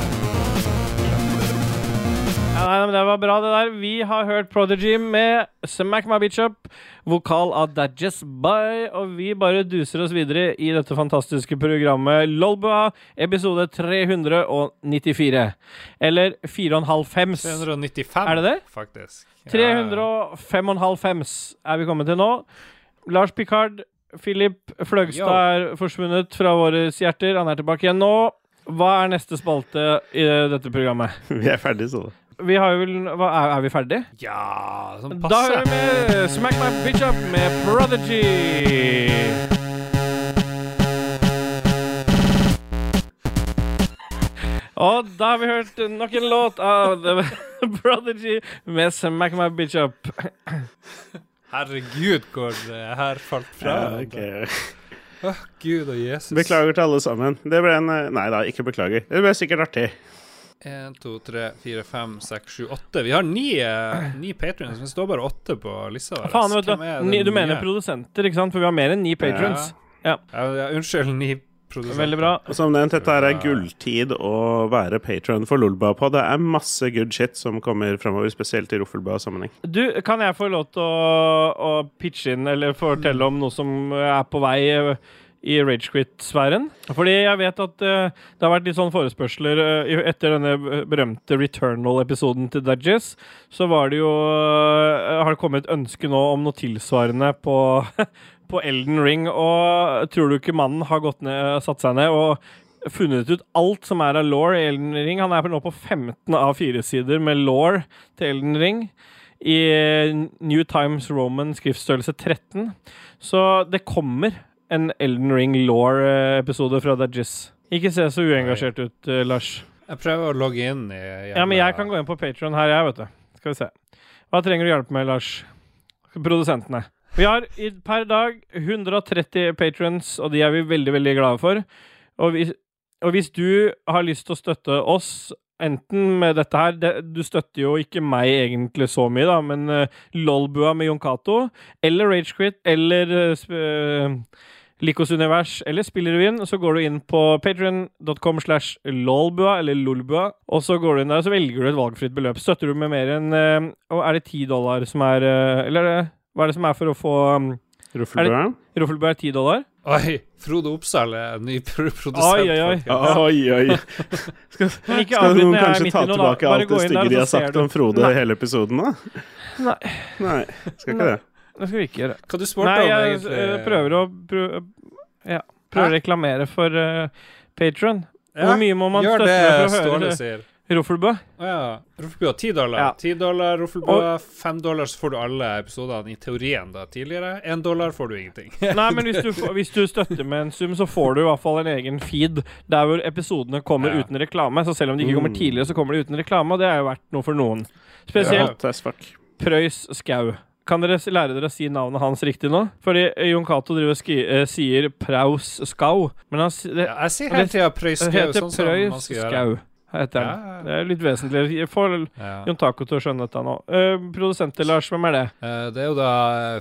Men Det var bra, det der. Vi har hørt Prodigy med Smack My Bitch Up, vokal av Dadges By, og vi bare duser oss videre i dette fantastiske programmet Lolbua, episode 394. Eller 4,5-fems.
395,
Er det det?
faktisk. Ja.
305,5 er vi kommet til nå. Lars Picard, Philip Fløgstad
Yo.
er forsvunnet fra våre hjerter. Han er tilbake igjen nå. Hva er neste spalte i dette programmet?
Vi er ferdige, så.
Vi har jo vel hva, er, er vi ferdige?
Ja, sånn
Da
passe.
hører vi med Smack My Bitch Up med Prodigy. Og da har vi hørt nok en låt av The Prodigy med Smack My Bitch Up.
Herregud, hvor det her falt fra.
Ja, okay.
Åh, Gud og Jesus.
Beklager til alle sammen. Det ble en eh, Nei da, ikke beklager. Det ble sikkert artig.
1, 2, 3, 4, 5, 6, 7, 8. Vi har ni, eh, ni patrions, men det står bare åtte på lista vår.
Faen, vet du. Ni, du mener produsenter, ikke sant? For vi har mer enn ni patrons.
Ja, ja, unnskyld, ni produsenter.
Veldig bra.
Og som nevnt, dette er gulltid å være patron for Lolba på. Det er masse good shit som kommer fremover, spesielt i Roffelbua-sammenheng.
Du, kan jeg få lov til å, å pitche inn, eller fortelle om noe som er på vei i Ragequit-sfæren? Fordi jeg vet at uh, det har vært litt sånn forespørsler uh, etter denne berømte Returnal-episoden til Dudges. Så var det jo uh, Har det kommet et ønske nå om noe tilsvarende på på Elden Ring, og tror du ikke mannen har gått ned, satt seg ned og funnet ut alt som er av law i Elden Ring? Han er nå på 15 av fire sider med law til Elden Ring i New Times Roman skriftstørrelse 13. Så det kommer en Elden Ring Law-episode fra Dajis. Ikke se så uengasjert ut, uh, Lars.
Jeg prøver å logge inn i
Ja, men jeg kan gå inn på Patron her, jeg, vet du. Skal vi se. Hva trenger du hjelp med, Lars? Produsentene. Vi har i, per dag 130 patrons, og de er vi veldig, veldig glade for. Og hvis, og hvis du har lyst til å støtte oss, enten med dette her det, Du støtter jo ikke meg egentlig så mye, da, men uh, Lolbua med Jon Cato, eller Ragequit, eller uh, Likos univers eller Spillrevyen, så går du inn på patreon.com slash lolbua, eller lolbua, og så går du inn der og så velger du et valgfritt beløp. Støtter du med mer enn eh, er det 10 dollar som er eh, Eller er det, hva er det som er for å få um,
Roffelbua?
Roffelbua er 10 dollar?
Oi, Frode Oppsal er ny pro produsent.
Oi, oi, oi.
Oi,
skal, ikke
Skal noen kanskje ta tilbake alt det stygge de har sagt om Frode i hele episoden, da?
Nei.
Nei, skal ikke det.
Det skal vi ikke gjøre.
Hva du spurte
Nei,
om,
jeg eh, prøver å prøver, Ja. Prøver å reklamere for uh, Patron.
Ja,
Hvor mye må man
Gjør
støtte
det
for å høre Roffelbø?
Å ja. har 10 dollar.
Ja.
dollar Roffelbø, 5 dollar så får du alle episodene i teorien da tidligere. 1 dollar får du ingenting.
Nei, men hvis du, hvis du støtter med en sum, så får du i hvert fall en egen feed der hvor episodene kommer
Ja.
uten reklame. Så selv om de ikke kommer
Mm.
tidligere, så kommer de uten reklame, og det er jo verdt noe for noen. Spesielt
ja.
Prøys Skau. Kan dere lære dere å si navnet hans riktig nå? Fordi eh, Jon Cato eh, sier Praus Skau, men han det,
Ja, jeg sier hele tida Prøys Skau,
heter
sånn gjøre.
Skau. Heter han.
ja,
Det er litt vesentlig. Jeg får
ja.
Jon Taco til å skjønne dette nå. Uh, Produsenter, Lars, hvem er det?
Uh, det er jo da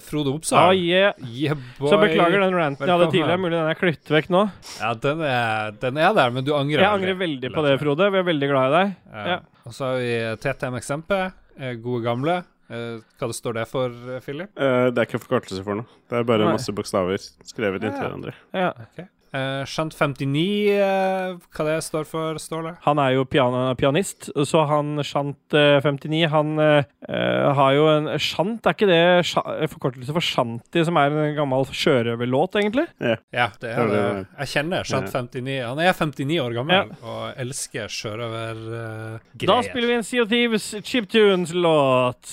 Frode Frode
Ah, yeah.
Yeah.
Så beklager den ranten jeg hadde tidligere. Mulig den er klippet vekk nå.
Ja, den er, den er der, men du angrer
Jeg angrer veldig på det, Frode. Vi er veldig glad i deg.
Ja. Og så har vi TTM Eksempel. eh, Gode gamle. Eh, hva det står det for, eh, Philip?
Uh, det er ikke forkortelse for noe. Det er bare
Nei.
masse bokstaver skrevet inntil hverandre.
Ja.
Eh, Skjønt 59, eh, hva det står for, Ståle?
Han er jo pian pianist, så han Shant eh, 59 Han eh, eh, har jo en Shant, er ikke det forkortelse for Shanti, som er en gammel sjørøverlåt, egentlig?
Ja, det er det.
det-
Jeg kjenner skjønt 59. Han er 59 år gammel og elsker sjørøvergreier.
Da spiller vi en of Thieves chiptunes-låt.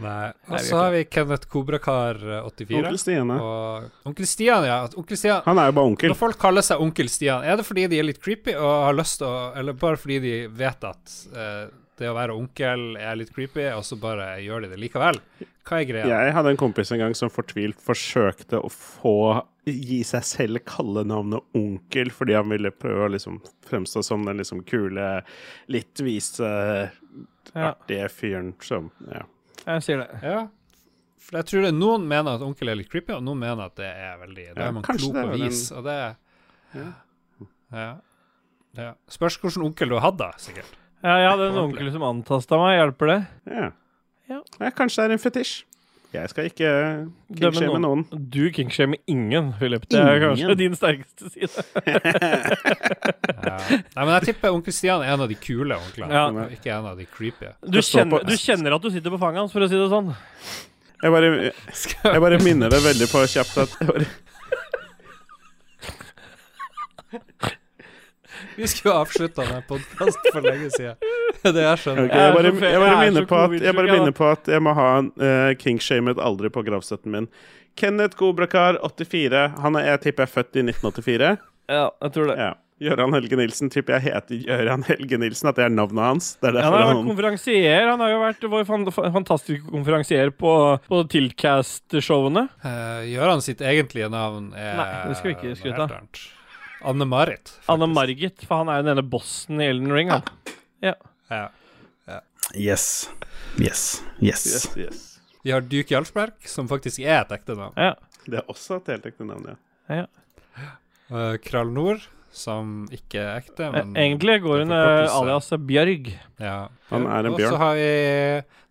Nei.
Nei,
Og så har vi Kenneth Kobrakar 84.
Onkel Stian, ja.
Og Onkel Stian, ja. Onkel Stian
Han er jo bare onkel.
Når folk kaller seg Onkel Stian, er det fordi de er litt creepy og har lyst til å Eller bare fordi de vet at uh, det å være onkel er litt creepy, og så bare gjør de det likevel? Hva er greia?
Jeg hadde en kompis en gang som fortvilt forsøkte å få gi seg selv kallenavnet onkel, fordi han ville prøve å liksom fremstå som den liksom kule, litt vise,
Ja.
artige fyren som Ja.
Jeg sier det.
Ja. For jeg tror det noen mener at onkel er litt creepy, og noen mener at det er veldig Det
Ja,
er man klok
er den-
vis, og det
Ja.
ja. ja. Spørs hvilken onkel du har hatt, da, sikkert.
Ja, jeg hadde en onkel som antasta meg. Hjelper det?
Ja.
Ja.
ja. Kanskje det er en fetisj. Jeg skal ikke
Dømme
kingshame noen.
Du kingshamer ingen, Philip. Det er
Ingen?
kanskje din sterkeste side.
Ja. Nei, men jeg tipper onkel Stian er en av de kule onklene,
Ja.
ikke en av de creepy.
Du kjenner, du kjenner at du sitter på fanget hans, for å si det sånn.
Jeg bare, jeg bare minner deg veldig på kjapt at jeg bare,
Vi skulle avslutta den podkasten for lenge siden. Det jeg skjønner.
Okay, jeg, bare,
Jeg
jeg, bare
er
minner på at, jeg bare minner på at jeg må ha uh, kingshamet aldri på gravstøtten min. Kenneth Gobrakar, 84. Han er, jeg tipper er født i 1984.
Ja, jeg tror det.
Ja. Gøran Helge Nilsen tipper jeg heter Gøran Helge Nilsen, at det er navnet hans. Det er
Han har vært
han
konferansier. Han har jo vært vår fan fantastiske konferansier på, på Tiltcast-showene.
Uh, Gøran sitt egentlige navn er
Nei, det skal vi ikke skryte av.
Anne-Marit. faktisk.
Anne Margit, for han er jo den ene bossen i Elden Ring. Han. Ja.
Ja.
Yes. Yes. Yes.
Yes,
yes.
Vi har Duke Jarlsberg, som faktisk er et ekte navn.
Ja.
Det er også et helt ekte navn, ja.
Uh, Krall Nord, som ikke er ekte, men
Eh, Egentlig går hun eh, alias Bjørg.
Ja.
Han er en bjørn.
Og så har vi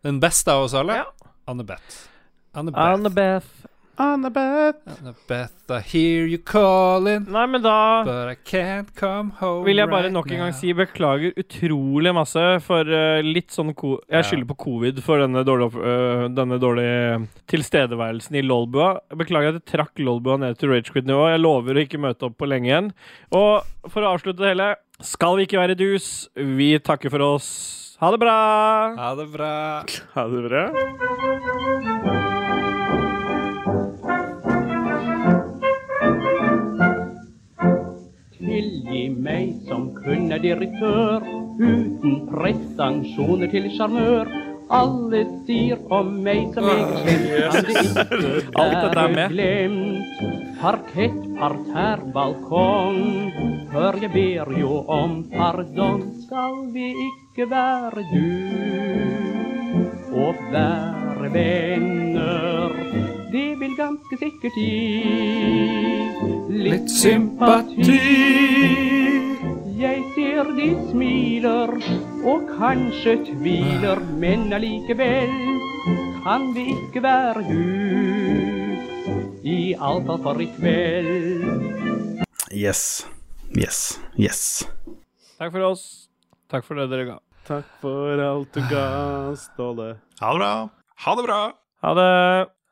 den beste av oss alle, Anne-Beth. Anne-Beth.
Annabeth.
Annabeth.
I hear you calling,
Nei, men da
but I can't come home
vil jeg bare
right
nok en gang
now.
si beklager utrolig masse for uh, litt sånn ko Jeg skylder på covid for denne dårlige, øh, denne dårlige tilstedeværelsen i Lolbua. Beklager at jeg trakk Lolbua ned til ragequit-nivå. Jeg lover å ikke møte opp på lenge igjen. Og for å avslutte det hele skal vi ikke være dus. Vi takker for oss. Ha det bra!
Ha det bra.
Ha det bra.
Tilgi meg som kun er direktør, uten prestanksjoner til sjarmør. Alle sier om meg som jeg kjenner det ikke
Alt dette er med.
glemt. Parkett, parterre, balkong, Før jeg ber jo om pardon. Skal vi ikke være du og være venner? Det vil ganske sikkert gi litt sympati. Jeg ser de smiler og kanskje tviler, men allikevel kan vi ikke være dus. I alt fall for i kveld.
Yes. Yes. Yes.
Takk for oss. Takk for det dere ga.
Takk for alt du ga, Ståle.
Ha det bra. Ha det bra.
Ha det.